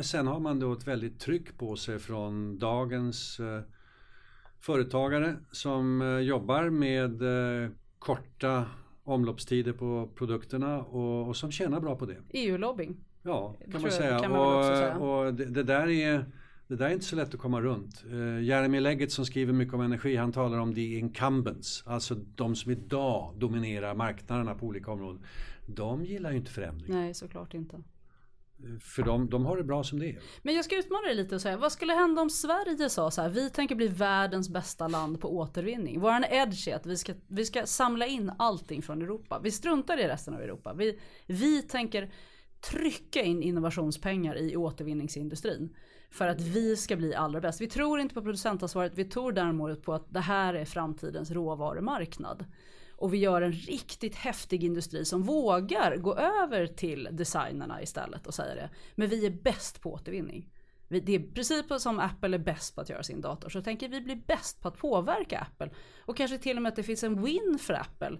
sen har man då ett väldigt tryck på sig från dagens eh, företagare som eh, jobbar med eh, korta omloppstider på produkterna och, och som tjänar bra på det. EU-lobbying. Ja, tror kan man jag- säga. kan man också säga. och och det, det, där är, det där är inte så lätt att komma runt. Uh, Jeremy Leggett som skriver mycket om energi, han talar om the incumbents, alltså de som idag dominerar marknaderna på olika områden. De gillar ju inte förändring. Nej, såklart inte. För de, de har det bra som det är. Men jag ska utmana dig lite och säga, vad skulle hända om Sverige sa så här, vi tänker bli världens bästa land på återvinning. Våran edge är att vi ska, vi ska samla in allting från Europa. Vi struntar i resten av Europa. Vi, vi tänker trycka in innovationspengar i återvinningsindustrin. För att vi ska bli allra bäst. Vi tror inte på producentansvaret, vi tror däremot på att det här är framtidens råvarumarknad. Och vi gör en riktigt häftig industri som vågar gå över till designerna istället och säga det. Men vi är bäst på återvinning. Det är precis som Apple är bäst på att göra sin dator så tänker vi bli bäst på att påverka Apple. Och kanske till och med att det finns en win för Apple.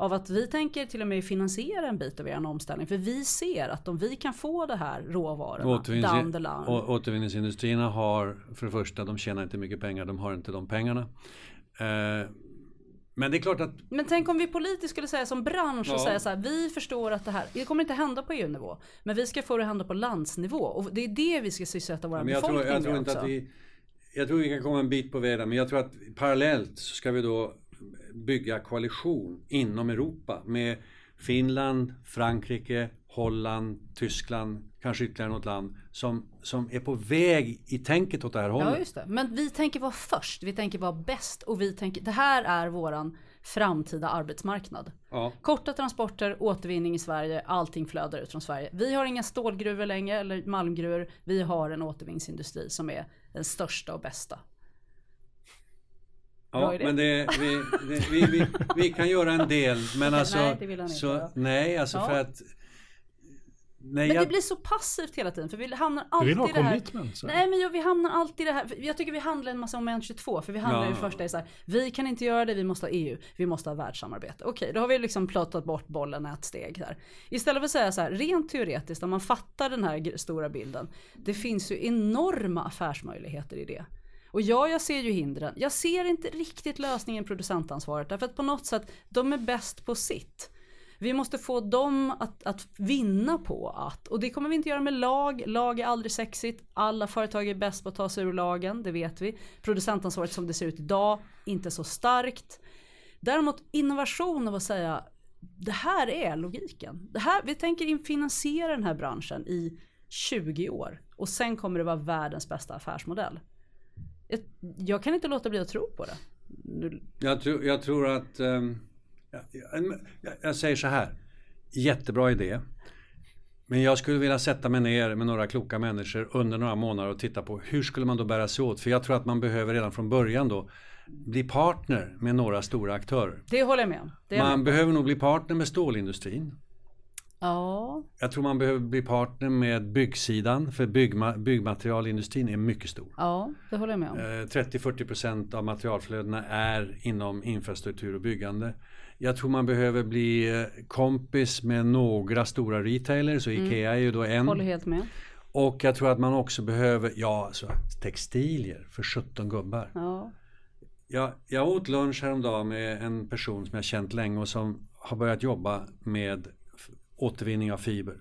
Av att vi tänker till och med finansiera en bit av er omställning. För vi ser att om vi kan få det här råvarorna down the line. å- återvinningsindustrierna har, för det första, de tjänar inte mycket pengar, de har inte de pengarna. Eh, men det är klart att Men tänk om vi politiskt skulle säga som bransch och Ja. säga så här, vi förstår att det här, det kommer inte hända på EU-nivå. Men vi ska få det att hända på landsnivå. Och det är det vi ska sysselsätta vår jag tror, befolkning jag tror med inte också. att vi Jag tror vi kan komma en bit på väg där, men jag tror att parallellt så ska vi då bygga koalition inom Europa med Finland, Frankrike, Holland, Tyskland, kanske ytterligare något land som, som är på väg i tänket åt det här hållet. Ja just det. Men vi tänker vara först, vi tänker vara bäst och vi tänker, det här är våran framtida arbetsmarknad. Ja. Korta transporter, återvinning i Sverige, allting flödar ut från Sverige. Vi har inga stålgruvor längre eller malmgruvor. Vi har en återvinningsindustri som är den största och bästa. Ja, men det, vi, det, vi, vi, vi kan göra en del, men alltså... Nej, det vill han inte så. Nej, alltså Ja. för att... Nej, Men jag, det blir så passivt hela tiden för vi hamnar Du alltid vill ha i det här. så. Nej men jag, vi hamnar alltid i det här. Jag tycker vi handlar en massa moment 22 för vi handlar Ja. ju första i så här. Vi kan inte göra det, vi måste ha EU, vi måste ha världssamarbete. Okej, då har vi liksom plottat bort bollen ett steg där. Istället för att säga så här, rent teoretiskt om man fattar den här stora bilden. Det finns ju enorma affärsmöjligheter i det. Och ja, jag ser ju hindren. Jag ser inte riktigt lösningen producentansvaret därför att på något sätt, de är bäst på sitt. Vi måste få dem att, att vinna på att, och det kommer vi inte göra med lag, lag är aldrig sexigt, alla företag är bäst på att ta sig ur lagen, det vet vi. Producentansvaret som det ser ut idag, inte så starkt. Däremot innovation av att säga, det här är logiken. Det här, vi tänker finansiera den här branschen i 20 år och sen kommer det vara världens bästa affärsmodell. Jag, jag kan inte låta bli att tro på det. Nu- jag, tror, jag tror att... ehm, jag, jag, säger så här. Jättebra idé. Men jag skulle vilja sätta mig ner med några kloka människor under några månader och titta på hur skulle man då bära sig åt? För jag tror att man behöver redan från början då bli partner med några stora aktörer. Det håller jag med om. Man behöver nog bli partner med stålindustrin. Ja, Jag tror man behöver bli partner med byggsidan för byggma, byggmaterialindustrin är mycket stor. ja, det håller jag med om. Eh, 30-40% av materialflödena är inom infrastruktur och byggande. Jag tror man behöver bli eh, kompis med några stora retailers och Ikea är ju då en. Håller helt med. Och jag tror att man också behöver, ja alltså textilier för 17 gubbar. Ja. Jag, jag åt lunch häromdagen med en person som jag känt länge och som har börjat jobba med återvinning av fiber.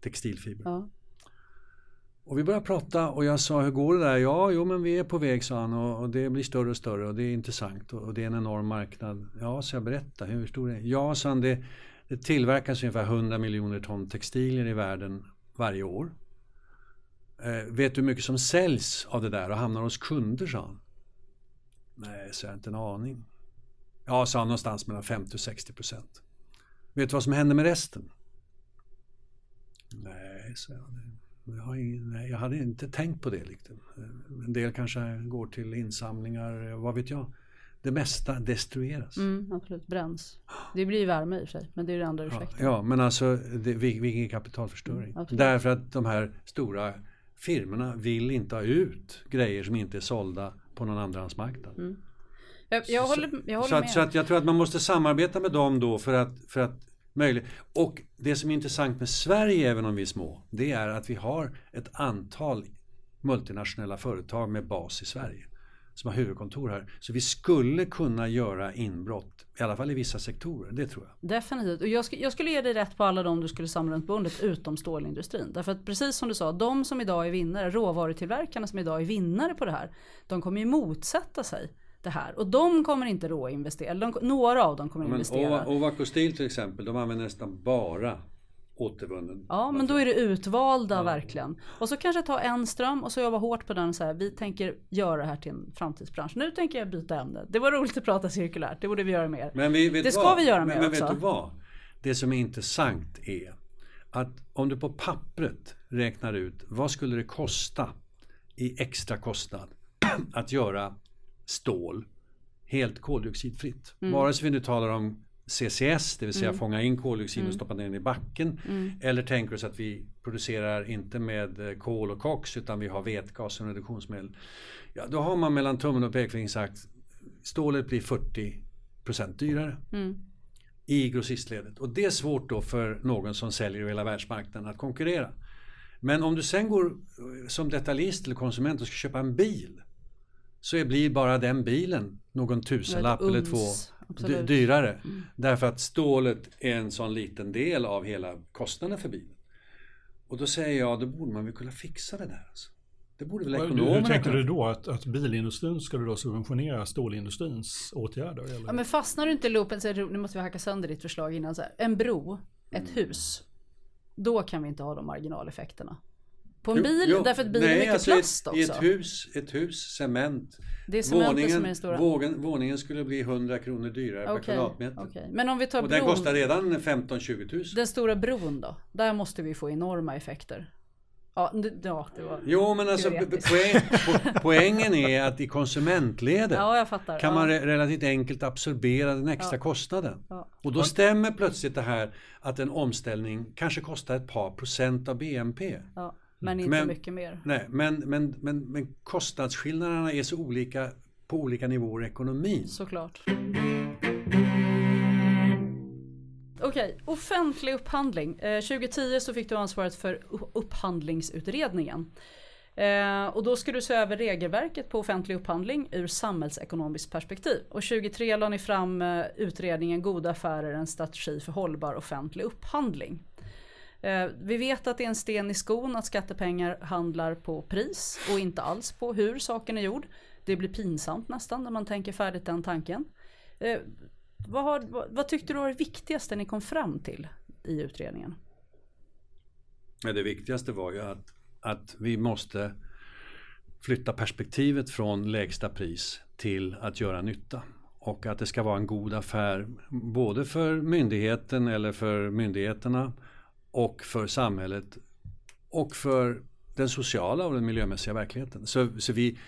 Textilfiber. Ja. Och vi började prata och jag sa hur går det där? Ja, jo men vi är på väg sa han och, och det blir större och större och det är intressant och, och det är en enorm marknad. Ja, så jag berätta hur stor är det? Ja, sa han, det, det tillverkas ungefär 100 miljoner ton textilier i världen varje år. Eh, vet du hur mycket som säljs av det där och hamnar hos kunder, sa han. Nej, så jag inte en aning. Ja, sa han, någonstans mellan 50 och 60 procent. Vet du vad som händer med resten? Nej, sa jag. Jag, har ingen, nej, jag hade inte tänkt på det. Liksom. En del kanske går till insamlingar, vad vet jag. Det mesta destrueras. Mm, absolut, bränns. Det blir värme i och för sig, men det är den andra ursäkten. Ja, ja, men alltså det, vilken kapitalförstöring. Mm, Därför att de här stora firmorna vill inte ha ut grejer som inte är sålda på någon andrahandsmarknad. Mm. Jag, jag, håller, jag håller så, med. Att, så att jag tror att man måste samarbeta med dem då för att, för att möjligt. Och det som är intressant med Sverige, även om vi är små, det är att vi har ett antal multinationella företag med bas i Sverige som har huvudkontor här. Så vi skulle kunna göra inbrott, i alla fall i vissa sektorer, det tror jag. Definitivt, och jag, sk jag skulle ge dig rätt på alla de du skulle samla runt bordet utom stålindustrin. Därför att precis som du sa, de som idag är vinnare, råvarutillverkarna som idag är vinnare på det här, de kommer ju motsätta sig det här. Och de kommer inte råd att investera, de, några av dem kommer men, investera. Ovako Steel till exempel, de använder nästan bara återvunnen. Ja men då är det utvalda ja. verkligen. Och så kanske ta en ström och så jobba hårt på den och säga vi tänker göra det här till en framtidsbransch. Nu tänker jag byta ämne. Det var roligt att prata cirkulärt, det borde vi göra mer. Men vi, det ska vad? vi göra mer men, också. Men vet du vad? Det som är intressant är att om du på pappret räknar ut vad skulle det kosta i extra kostnad att göra stål helt koldioxidfritt. Mm. Vare sig vi nu talar om CCS, det vill säga mm. fånga in koldioxid och mm. stoppa ner den i backen. Mm. Eller tänker oss att vi producerar inte med eh, kol och koks utan vi har vätgas som reduktionsmedel. Ja, då har man mellan tummen och pekfingret sagt stålet blir 40% dyrare. Mm. I grossistledet. Och det är svårt då för någon som säljer över hela världsmarknaden att konkurrera. Men om du sen går eh, som detaljist eller konsument och ska köpa en bil så blir bara den bilen någon tusenlapp eller två Absolut. dyrare. Mm. Därför att stålet är en sån liten del av hela kostnaden för bilen. Och då säger jag, då borde man väl kunna fixa det där. Alltså. Det borde väl ekonomerna Hur tänker du då? Att, att bilindustrin du då subventionera stålindustrins åtgärder? Eller? Ja, men fastnar du inte i loopen så nu måste vi hacka sönder ditt förslag innan. Så här, en bro, ett mm. hus. Då kan vi inte ha de marginaleffekterna. På en bil, jo, därför att bilen nej, är mycket alltså plast ett, också. I ett hus, ett hus, cement. Det är våningen, som är den stora. Vågen, våningen skulle bli 100 kronor dyrare okay, per kvadratmeter. Okay. Men om vi tar Och bron, den kostar redan 15-20 tusen. Den stora bron då? Där måste vi få enorma effekter. Ja, ja, det var Jo men alltså poäng, po poängen är att i konsumentledet ja, kan ja. man relativt enkelt absorbera den extra kostnaden. Och då stämmer plötsligt det här att en omställning kanske kostar ett par procent av BNP. Men inte men, mycket mer. Nej, men, men, men, men kostnadsskillnaderna är så olika på olika nivåer i ekonomin. Såklart. Okej, offentlig upphandling. Eh, 2010 så fick du ansvaret för upphandlingsutredningen. Eh, och då ska du se över regelverket på offentlig upphandling ur samhällsekonomiskt perspektiv. Och 2003 la ni fram eh, utredningen Goda affärer, en strategi för hållbar offentlig upphandling. Eh, vi vet att det är en sten i skon att skattepengar handlar på pris och inte alls på hur saken är gjord. Det blir pinsamt nästan när man tänker färdigt den tanken. Eh, vad, har, vad, vad tyckte du var det viktigaste ni kom fram till i utredningen? Ja, det viktigaste var ju att, att vi måste flytta perspektivet från lägsta pris till att göra nytta. Och att det ska vara en god affär både för myndigheten eller för myndigheterna och för samhället och för den sociala och den miljömässiga verkligheten. Så, så vi,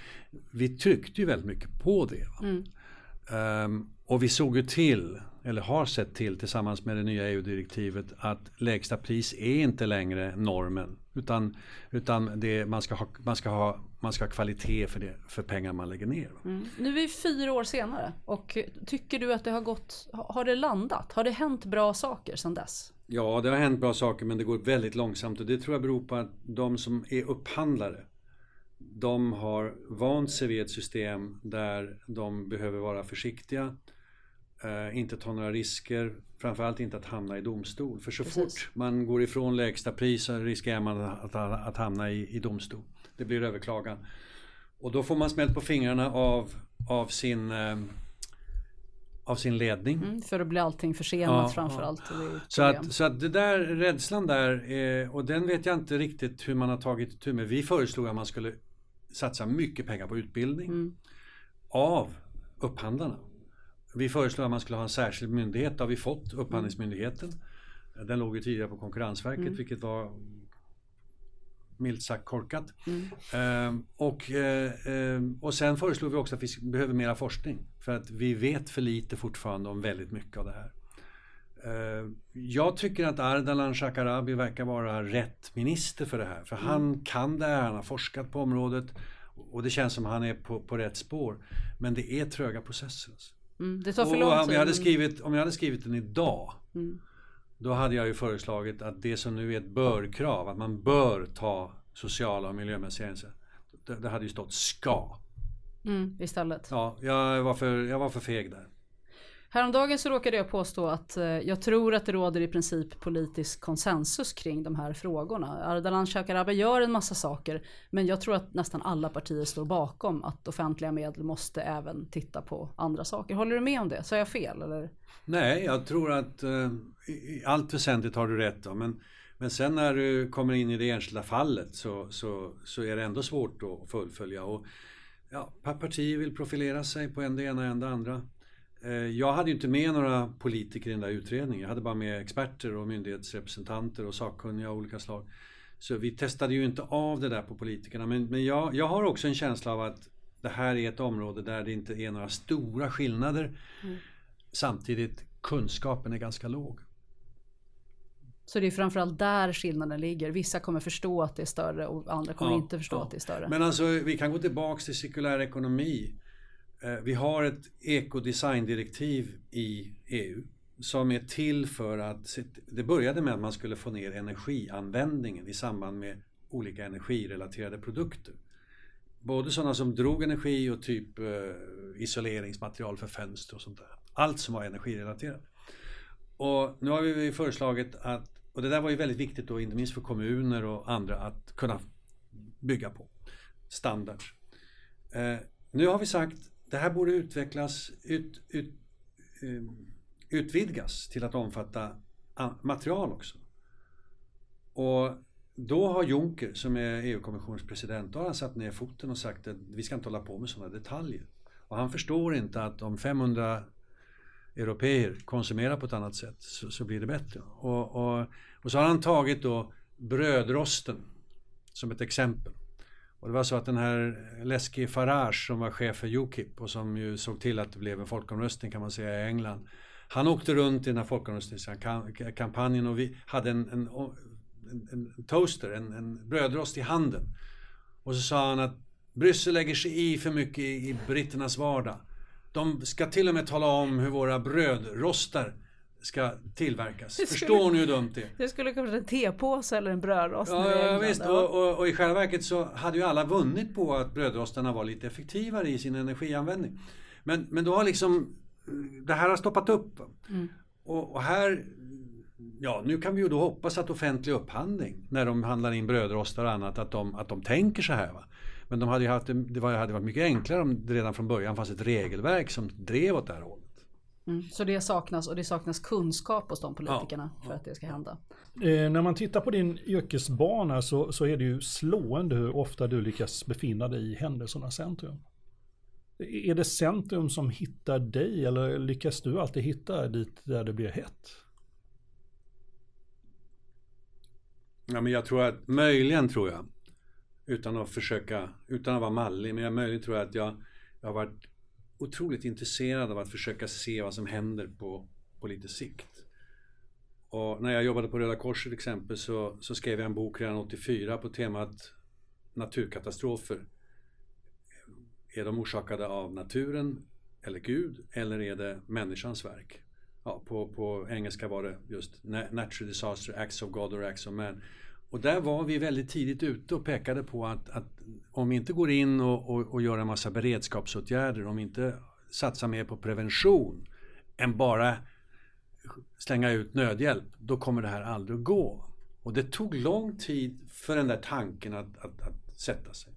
vi tryckte ju väldigt mycket på det. Mm. Um, och vi såg ju till, eller har sett till tillsammans med det nya EU-direktivet att lägsta pris är inte längre normen. Utan, utan det, man, ska ha, man, ska ha, man ska ha kvalitet för, det, för pengar man lägger ner. Mm. Nu är vi fyra år senare och tycker du att det har gått, har det landat? Har det hänt bra saker sedan dess? Ja, det har hänt bra saker men det går väldigt långsamt och det tror jag beror på att de som är upphandlare de har vant sig vid ett system där de behöver vara försiktiga. Eh, inte ta några risker, framförallt inte att hamna i domstol. För så Precis. fort man går ifrån lägsta pris så riskerar man att, hamna i, i domstol. Det blir överklagan. Och då får man smält på fingrarna av, av, sin, eh, av sin ledning. Mm, för då blir allting försenat Ja, framförallt. ett Så att, så att det där rädslan där, eh, och den vet jag inte riktigt hur man har tagit tur med. Vi föreslog att man skulle satsa mycket pengar på utbildning Mm. av upphandlarna. Vi föreslog att man skulle ha en särskild myndighet, det har vi fått, Upphandlingsmyndigheten. Den låg ju tidigare på Konkurrensverket Mm. vilket var milt sagt korkat. Mm. Ehm, och, eh, ehm, och sen föreslog vi också att vi behöver mera forskning. För att vi vet för lite fortfarande om väldigt mycket av det här. Ehm, jag tycker att Ardalan Shekarabi verkar vara rätt minister för det här. För han kan det här, han har forskat på området. Och det känns som han är på, på rätt spår. Men det är tröga processer. Alltså. Mm, det tar för lång om tid. jag, hade skrivit, om jag hade skrivit den idag Mm. Då hade jag ju föreslagit att det som nu är ett bör-krav, att man bör ta sociala och miljömässiga hänsyn. Det, det hade ju stått ska. Mm, istället. Ja, jag var för, jag var för feg där. Häromdagen så råkade jag påstå att eh, jag tror att det råder i princip politisk konsensus kring de här frågorna. Ardalan Shekarabi gör en massa saker men jag tror att nästan alla partier står bakom att offentliga medel måste även titta på andra saker. Håller du med om det? Så jag fel eller? Nej, jag tror att eh, i allt väsentligt har du rätt. Då, men, men sen när du kommer in i det enskilda fallet så, så, så är det ändå svårt att fullfölja. Och, ja, partier vill profilera sig på en det ena och en det andra. Eh, Jag hade ju inte med några politiker i den där utredningen. Jag hade bara med experter och myndighetsrepresentanter och sakkunniga av olika slag. Så vi testade ju inte av det där på politikerna. Men, men jag, jag har också en känsla av att det här är ett område där det inte är några stora skillnader. Samtidigt kunskapen är ganska låg. Så det är framförallt där skillnaden ligger. Vissa kommer förstå att det är större och andra kommer Ja, inte förstå ja. att det är större. Men alltså vi kan gå tillbaks till cirkulär ekonomi. Eh, vi har ett ekodesigndirektiv i EU som är till för att, det började med att man skulle få ner energianvändningen i samband med olika energirelaterade produkter. Både sådana som drog energi och typ eh, isoleringsmaterial för fönster och sånt där. Allt som var energirelaterat. Och nu har vi föreslagit att, och det där var ju väldigt viktigt då, inte minst för kommuner och andra att kunna bygga på standards. Eh, nu har vi sagt det här borde utvecklas, ut, ut, ehm, utvidgas till att omfatta material också. Och då har Juncker som är EU-kommissionens president, då har han satt ner foten och sagt att vi ska inte hålla på med sådana detaljer. Och han förstår inte att om 500 europeer konsumerar på ett annat sätt så, så blir det bättre. Och, och, och så har han tagit då brödrosten som ett exempel. Och det var så att den här läskige Farage som var chef för Ukip och som ju såg till att det blev en folkomröstning kan man säga i England. Han åkte runt i den här folkomröstningskampanjen och vi hade en, en, en, en toaster, en, en brödrost i handen. Och så sa han att Bryssel lägger sig i för mycket i, i britternas vardag. De ska till och med tala om hur våra brödrostar ska tillverkas. Skulle- Förstår ni hur dumt det är? Det skulle kunna vara en tepåse eller en brödrost. Ja, ja visst. Och, och, och i själva verket så hade ju alla vunnit på att brödrostarna var lite effektivare i sin energianvändning. Men, men då har liksom det här har stoppat upp. Mm. Och, och här, ja nu kan vi ju då hoppas att offentlig upphandling när de handlar in brödrostar och annat att de, att de tänker så här. Va? Men de hade ju haft, det hade varit mycket enklare om det redan från början fanns ett regelverk som drev åt det här hållet. Mm. Så det saknas och det saknas kunskap hos de politikerna för att det ska hända. Eh, när man tittar på din yrkesbana så, så är det ju slående hur ofta du lyckas befinna dig i händelsernas centrum. Är det centrum som hittar dig eller lyckas du alltid hitta dit där det blir hett? Ja, men jag tror att, möjligen tror jag, utan att försöka, utan att vara mallig, men jag möjligen tror jag att jag, jag har varit otroligt intresserad av att försöka se vad som händer på, på lite sikt. Och när jag jobbade på Röda Korset till exempel så, så skrev jag en bok redan 84 på temat naturkatastrofer. Är de orsakade av naturen eller Gud eller är det människans verk? Ja, på, på engelska var det just Natural Disaster, Acts of God or Acts of Man. Och där var vi väldigt tidigt ute och pekade på att, att om vi inte går in och, och, och gör en massa beredskapsåtgärder, om vi inte satsar mer på prevention än bara slänga ut nödhjälp, då kommer det här aldrig att gå. Och det tog lång tid för den där tanken att, att, att sätta sig.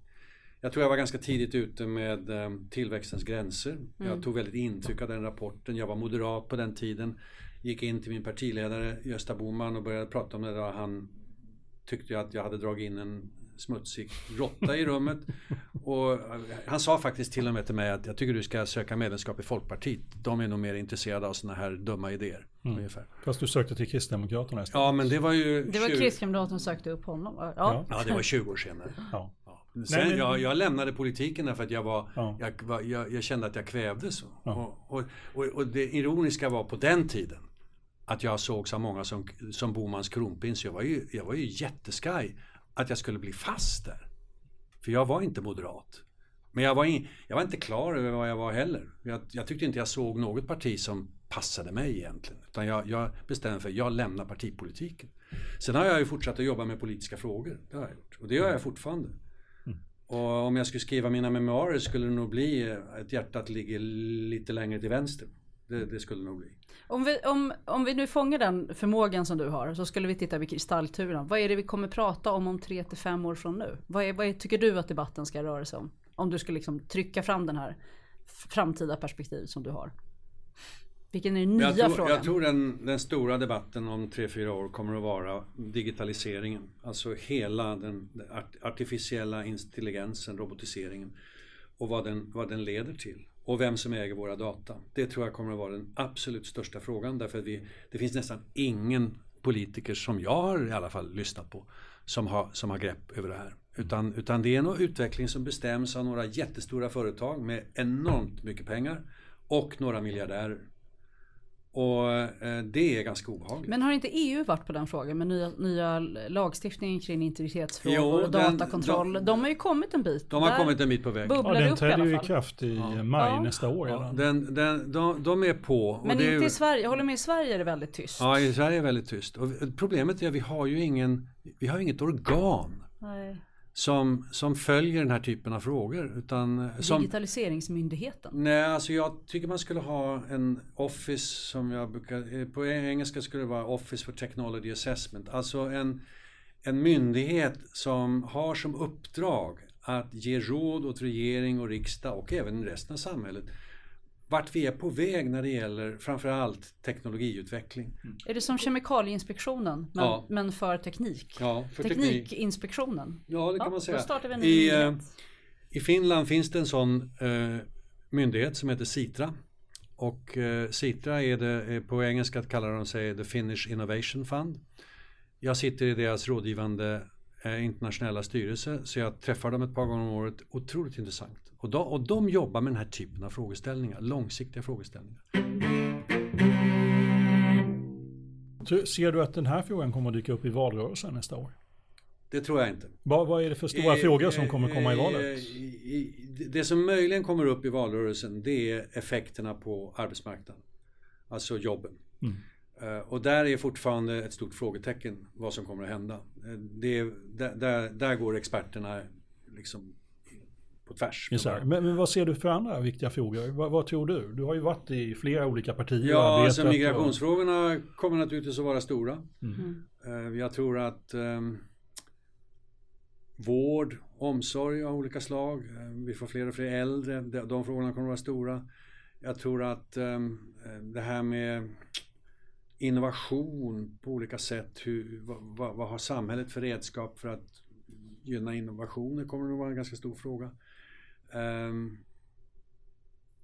Jag tror jag var ganska tidigt ute med eh, tillväxtens gränser. Mm. Jag tog väldigt intryck av den rapporten. Jag var moderat på den tiden. Gick in till min partiledare Gösta Boman och började prata om det. Där. Han tyckte att jag hade dragit in en smutsig råtta i rummet. Och han sa faktiskt till och med till mig att jag tycker du ska söka medlemskap i Folkpartiet. De är nog mer intresserade av sådana här dumma idéer. Mm. Ungefär. Fast du sökte till Kristdemokraterna istället. Ja men det var ju... Det var 20... Kristdemokraterna som sökte upp honom Ja. ja. ja, det var 20 år senare. Ja. Sen, Nej, men... jag, jag, lämnade politiken därför att jag, var, ja. jag, jag, jag, kände att jag kvävdes. Ja. Och, och, och, det ironiska var på den tiden att jag sågs av många som, som Bomans kronprins. Jag var ju, jag var ju jätteskaj att jag skulle bli fast där. För jag var inte moderat. Men jag var, in, jag var inte klar över vad jag var heller. Jag, jag tyckte inte jag såg något parti som passade mig egentligen. Utan jag, jag bestämde för att jag lämnar partipolitiken. Sen har jag ju fortsatt att jobba med politiska frågor. Det har jag gjort. Och det gör jag fortfarande. Mm. Och om jag skulle skriva mina memoarer skulle det nog bli ett hjärtat ligger lite längre till vänster. Det, det skulle nog bli. Om vi, om, om vi nu fångar den förmågan som du har så skulle vi titta vid kristallturen. Vad är det vi kommer prata om om tre till fem år från nu? Vad, är, vad är, tycker du att debatten ska röra sig om? Om du skulle liksom trycka fram den här framtida perspektiv som du har. Vilken är den nya jag tror, frågan? Jag tror den, den stora debatten om tre fyra år kommer att vara digitaliseringen. Alltså hela den artificiella intelligensen, robotiseringen och vad den, vad den leder till och vem som äger våra data. Det tror jag kommer att vara den absolut största frågan därför att vi, det finns nästan ingen politiker som jag har i alla fall lyssnat på som har, som har grepp över det här. Utan, utan det är en utveckling som bestäms av några jättestora företag med enormt mycket pengar och några miljardärer. Och eh, det är ganska obehagligt. Men har inte EU varit på den frågan med nya, nya lagstiftningen kring integritetsfrågor jo, och datakontroll? De, de har ju kommit en bit. De har Där kommit en bit på väg. Ja, den träder ju i kraft i ja. maj ja. nästa år. Ja, den, den, de, de är på. Men inte i Sverige, jag håller med i Sverige är det väldigt tyst. Ja, i Sverige är det väldigt tyst. Och problemet är att vi har ju ingen, vi har inget organ. Nej som, som följer den här typen av frågor. Utan som, Digitaliseringsmyndigheten? Nej, alltså jag tycker man skulle ha en Office som jag brukar, på engelska skulle det vara Office for Technology Assessment. Alltså en, en myndighet som har som uppdrag att ge råd åt regering och riksdag och även resten av samhället vart vi är på väg när det gäller framförallt teknologiutveckling. Mm. Är det som Kemikalieinspektionen men, ja. men för teknik? Ja, för Teknikinspektionen? Ja, det kan ja, man säga. Då startar vi en I, uh, I Finland finns det en sån uh, myndighet som heter Sitra. Och uh, Sitra är det, på engelska kallar de sig The Finnish Innovation Fund. Jag sitter i deras rådgivande internationella styrelse så jag träffar dem ett par gånger om året. Otroligt intressant. Och de, och de jobbar med den här typen av frågeställningar, långsiktiga frågeställningar. Ser du att den här frågan kommer att dyka upp i valrörelsen nästa år? Det tror jag inte. Vad, vad är det för stora eh, frågor som kommer komma i valet? Eh, det som möjligen kommer upp i valrörelsen det är effekterna på arbetsmarknaden. Alltså jobben. Mm. Uh, och där är fortfarande ett stort frågetecken vad som kommer att hända. Det är, där, där, där, går experterna liksom på tvärs. Men, men, vad ser du för andra viktiga frågor? Vad, vad, tror du? Du har ju varit i flera olika partier. Ja, alltså migrationsfrågorna och... kommer naturligtvis att vara stora. Mm. Uh, jag tror att um, vård, omsorg av olika slag, uh, vi får fler och fler äldre, de, de frågorna kommer att vara stora. Jag tror att um, det här med innovation på olika sätt, hur, vad, vad, har samhället för redskap för att gynna innovationer kommer att vara en ganska stor fråga. Um,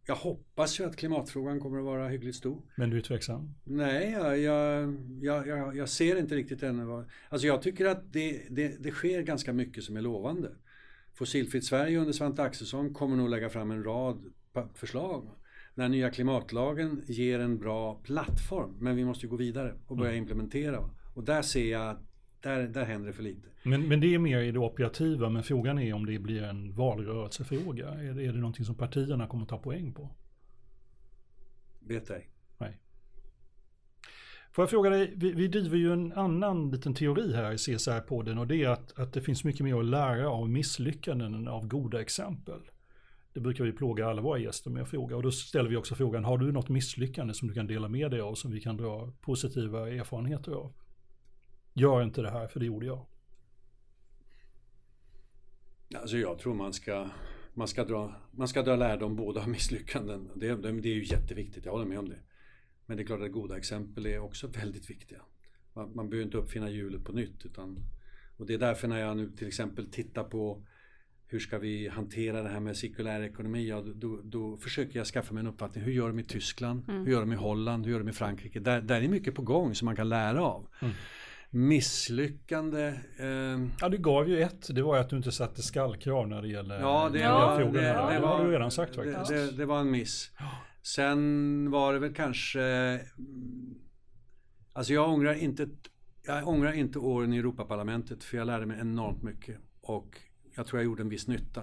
jag hoppas ju att klimatfrågan kommer att vara hyggligt stor. Men du är tveksam? Nej, jag, jag, jag, jag ser inte riktigt ännu vad... Alltså jag tycker att det, det, det sker ganska mycket som är lovande. Fossilfritt Sverige under Svante Axelsson kommer nog lägga fram en rad förslag. Den nya klimatlagen ger en bra plattform, men vi måste gå vidare och börja mm. implementera. Och där ser jag att där, där händer det för lite. Men, men det är mer i det operativa, men frågan är om det blir en valrörelsefråga. Är det, är det någonting som partierna kommer att ta poäng på? Vet ej. Nej. Får jag fråga dig, vi, vi driver ju en annan liten teori här i CSR-podden och det är att, att det finns mycket mer att lära av misslyckanden än av goda exempel. Det brukar vi plåga alla våra gäster med att fråga. Och då ställer vi också frågan, har du något misslyckande som du kan dela med dig av som vi kan dra positiva erfarenheter av? Gör inte det här, för det gjorde jag. Alltså jag tror man ska, man ska, dra, man ska dra lärdom både av misslyckanden. Det, det, det är ju jätteviktigt, jag håller med om det. Men det är klart att goda exempel är också väldigt viktiga. Man, man behöver inte uppfinna hjulet på nytt. Utan, och det är därför när jag nu till exempel tittar på hur ska vi hantera det här med cirkulär ekonomi? Ja, då, då försöker jag skaffa mig en uppfattning. Hur gör de i Tyskland? Mm. Hur gör de i Holland? Hur gör de i Frankrike? Där, där är mycket på gång som man kan lära av. Mm. Misslyckande. Eh... Ja, du gav ju ett. Det var att du inte satte skallkrav när det gäller ja, det, ja, det, det, det, har du redan sagt faktiskt. Det, det, var en miss. Sen var det väl kanske Alltså jag ångrar inte Jag ångrar inte åren i Europaparlamentet för jag lärde mig enormt mycket och jag tror jag gjorde en viss nytta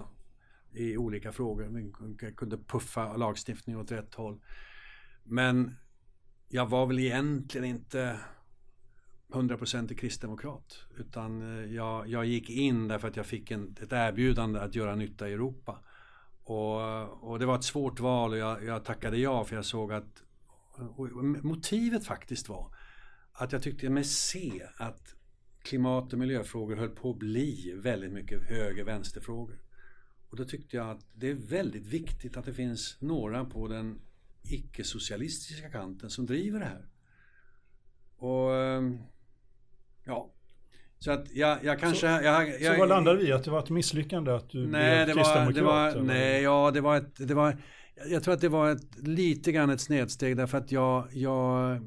i olika frågor. Jag kunde puffa lagstiftning åt rätt håll. Men jag var väl egentligen inte 100% kristdemokrat. Utan eh, jag, jag, gick in därför att jag fick en, ett erbjudande att göra nytta i Europa. Och, och det var ett svårt val och jag, jag tackade ja för jag såg att motivet faktiskt var att jag tyckte mig se att klimat och miljöfrågor höll på att bli väldigt mycket höger-vänsterfrågor. Och då tyckte jag att det är väldigt viktigt att det finns några på den icke-socialistiska kanten som driver det här. Och ehm, ja, så att jag, jag kanske... Så, jag, jag, så vad landade vi? Att det var ett misslyckande att du nej, blev kristdemokrat? Det var, nej, ja det var ett... Det var, jag tror att det var ett, lite grann ett snedsteg därför att jag, jag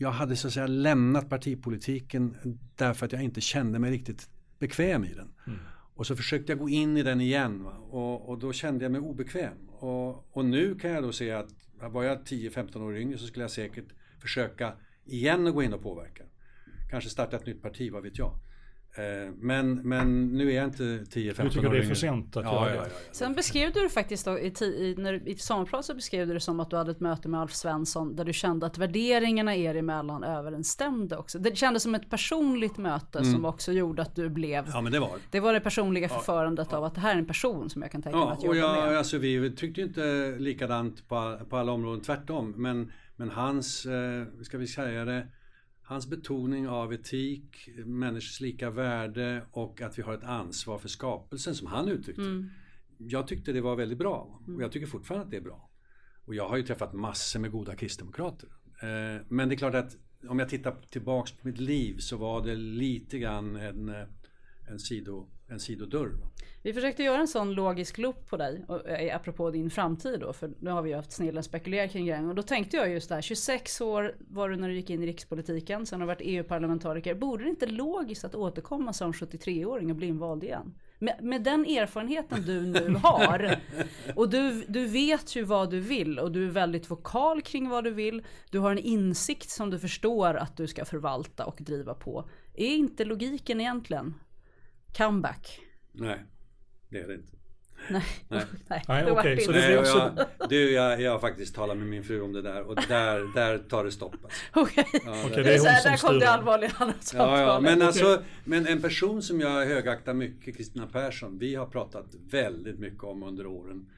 jag hade så att säga lämnat partipolitiken därför att jag inte kände mig riktigt bekväm i den. Mm. Och så försökte jag gå in i den igen och, och, då kände jag mig obekväm. Och, och nu kan jag då se att var jag 10-15 år yngre så skulle jag säkert försöka igen att gå in och påverka. Kanske starta ett nytt parti, vad vet jag. Eh, men, men nu är jag inte 10-15 år Du tycker det är för sent att ja, göra det? Ja, ja, Sen beskrev du det faktiskt då, i, i, när, i sommarprat så beskrev du det som att du hade ett möte med Alf Svensson där du kände att värderingarna er emellan överensstämde också. Det kändes som ett personligt möte mm. som också gjorde att du blev... Ja men det var det. var det personliga förförandet av att det här är en person som jag kan tänka mig att jobba och jag, med. Alltså, vi tyckte inte likadant på, på alla områden, tvärtom. Men, men hans, eh, ska vi säga det, Hans betoning av etik, människors lika värde och att vi har ett ansvar för skapelsen som han uttryckte. Mm. Jag tyckte det var väldigt bra och jag tycker fortfarande att det är bra. Och jag har ju träffat massor med goda kristdemokrater. Eh, men det är klart att om jag tittar tillbaks på mitt liv så var det lite grann en, eh, en, sido, en sidodörr. Vi försökte göra en sån logisk loop på dig, eh, apropå din framtid då, för nu har vi ju haft snillen spekulera kring grejen. Och då tänkte jag just det här, 26 år var du när du gick in i rikspolitiken, sen har du varit EU-parlamentariker. Borde det inte logiskt att återkomma som 73-åring och bli invald igen? Med, med, den erfarenheten du nu har och du, du vet ju vad du vill och du är väldigt vokal kring vad du vill. Du har en insikt som du förstår att du ska förvalta och driva på. Är inte logiken egentligen comeback? Nej. Det är det inte. Nej, nej. nej. nej okay. så det nej, också... jag, du, jag, jag har faktiskt talat med min fru om det där och där, där tar det stopp. Alltså. Okej, okay. ja, okay, det är hon som där kom det allvarliga ja, ja, men, alltså, men en person som jag högaktar mycket, Kristina Persson, vi har pratat väldigt mycket om under åren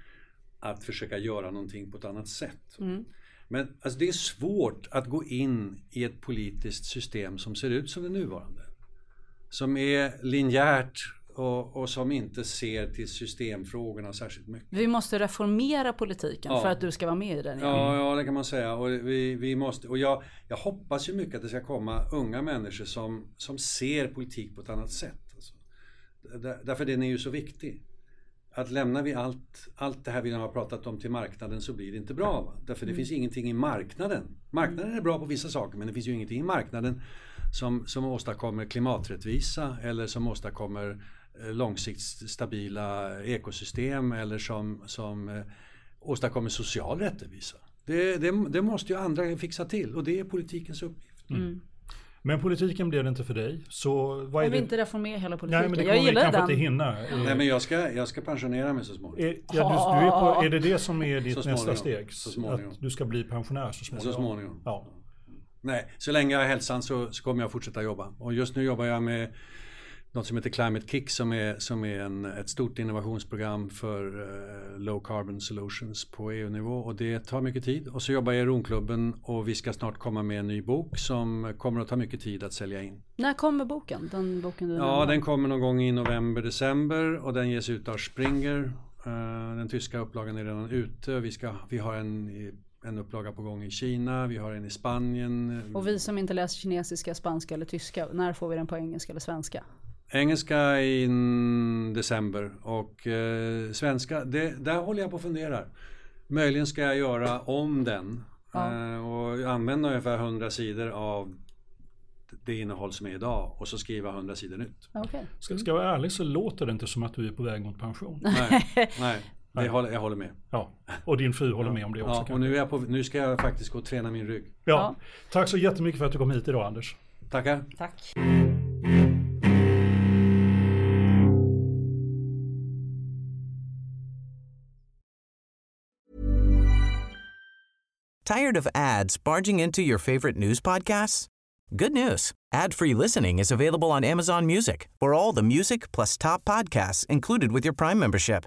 att försöka göra någonting på ett annat sätt. Mm. Men alltså, det är svårt att gå in i ett politiskt system som ser ut som det nuvarande. Som är linjärt och, och, som inte ser till systemfrågorna särskilt mycket. Vi måste reformera politiken ja. för att du ska vara med i den igen. Ja, ja det kan man säga. Och, vi, vi måste, och jag, jag hoppas ju mycket att det ska komma unga människor som, som ser politik på ett annat sätt. Alltså. Därför den är ju så viktig. Att lämnar vi allt, allt det här vi har pratat om till marknaden så blir det inte bra. Va? Därför det mm. finns ingenting i marknaden. Marknaden är bra på vissa saker men det finns ju ingenting i marknaden som, som åstadkommer klimaträttvisa eller som åstadkommer Eh, långsiktigt stabila ekosystem eller som, som eh, åstadkommer social rättvisa. Det, det, det, måste ju andra fixa till och det är politikens uppgift. Mm. mm. Men politiken blev det inte för dig. Så vad är jag vill det? inte reformera hela politiken. Nej, men det jag gillar kanske den. inte hinna. Nej, men jag ska, jag ska pensionera mig så småningom. Är, ja, du, du är, på, är det det som är ditt nästa steg? Så småningom. Att du ska bli pensionär så småningom? Så småningom. Ja. Nej, så länge jag har hälsan så, så kommer jag fortsätta jobba. Och just nu jobbar jag med något som heter Climate Kick som är, som är en, ett stort innovationsprogram för uh, low carbon solutions på EU-nivå och det tar mycket tid. Och så jobbar jag i Romklubben och vi ska snart komma med en ny bok som kommer att ta mycket tid att sälja in. När kommer boken? Den boken du ja, den kommer någon gång i november, december och den ges ut av Springer. Uh, den tyska upplagan är redan ute. Vi, ska, vi har en en upplaga på gång i Kina, vi har en i Spanien. Och vi som inte läser kinesiska, spanska eller tyska, när får vi den på engelska eller svenska? Engelska i december och eh, svenska, det, där håller jag på att fundera. Möjligen ska jag göra om den ja. eh, och använda ungefär 100 sidor av det innehåll som är idag och så skriva 100 sidor nytt. Okay. Ska, ska jag vara ärlig så låter det inte som att du är på väg mot pension. Nej, nej. Nej. Jag, håller, jag håller med. Ja, och din fru håller med om det också. Ja, och nu, är jag på, nu ska jag faktiskt gå och träna min rygg. Ja. ja. Tack så jättemycket för att du kom hit idag Anders. Tackar. Tack. Tired of ads barging into your favorite news podcasts? Good news. Ad-free listening is available on Amazon Music for all the music plus top podcasts included with your Prime membership.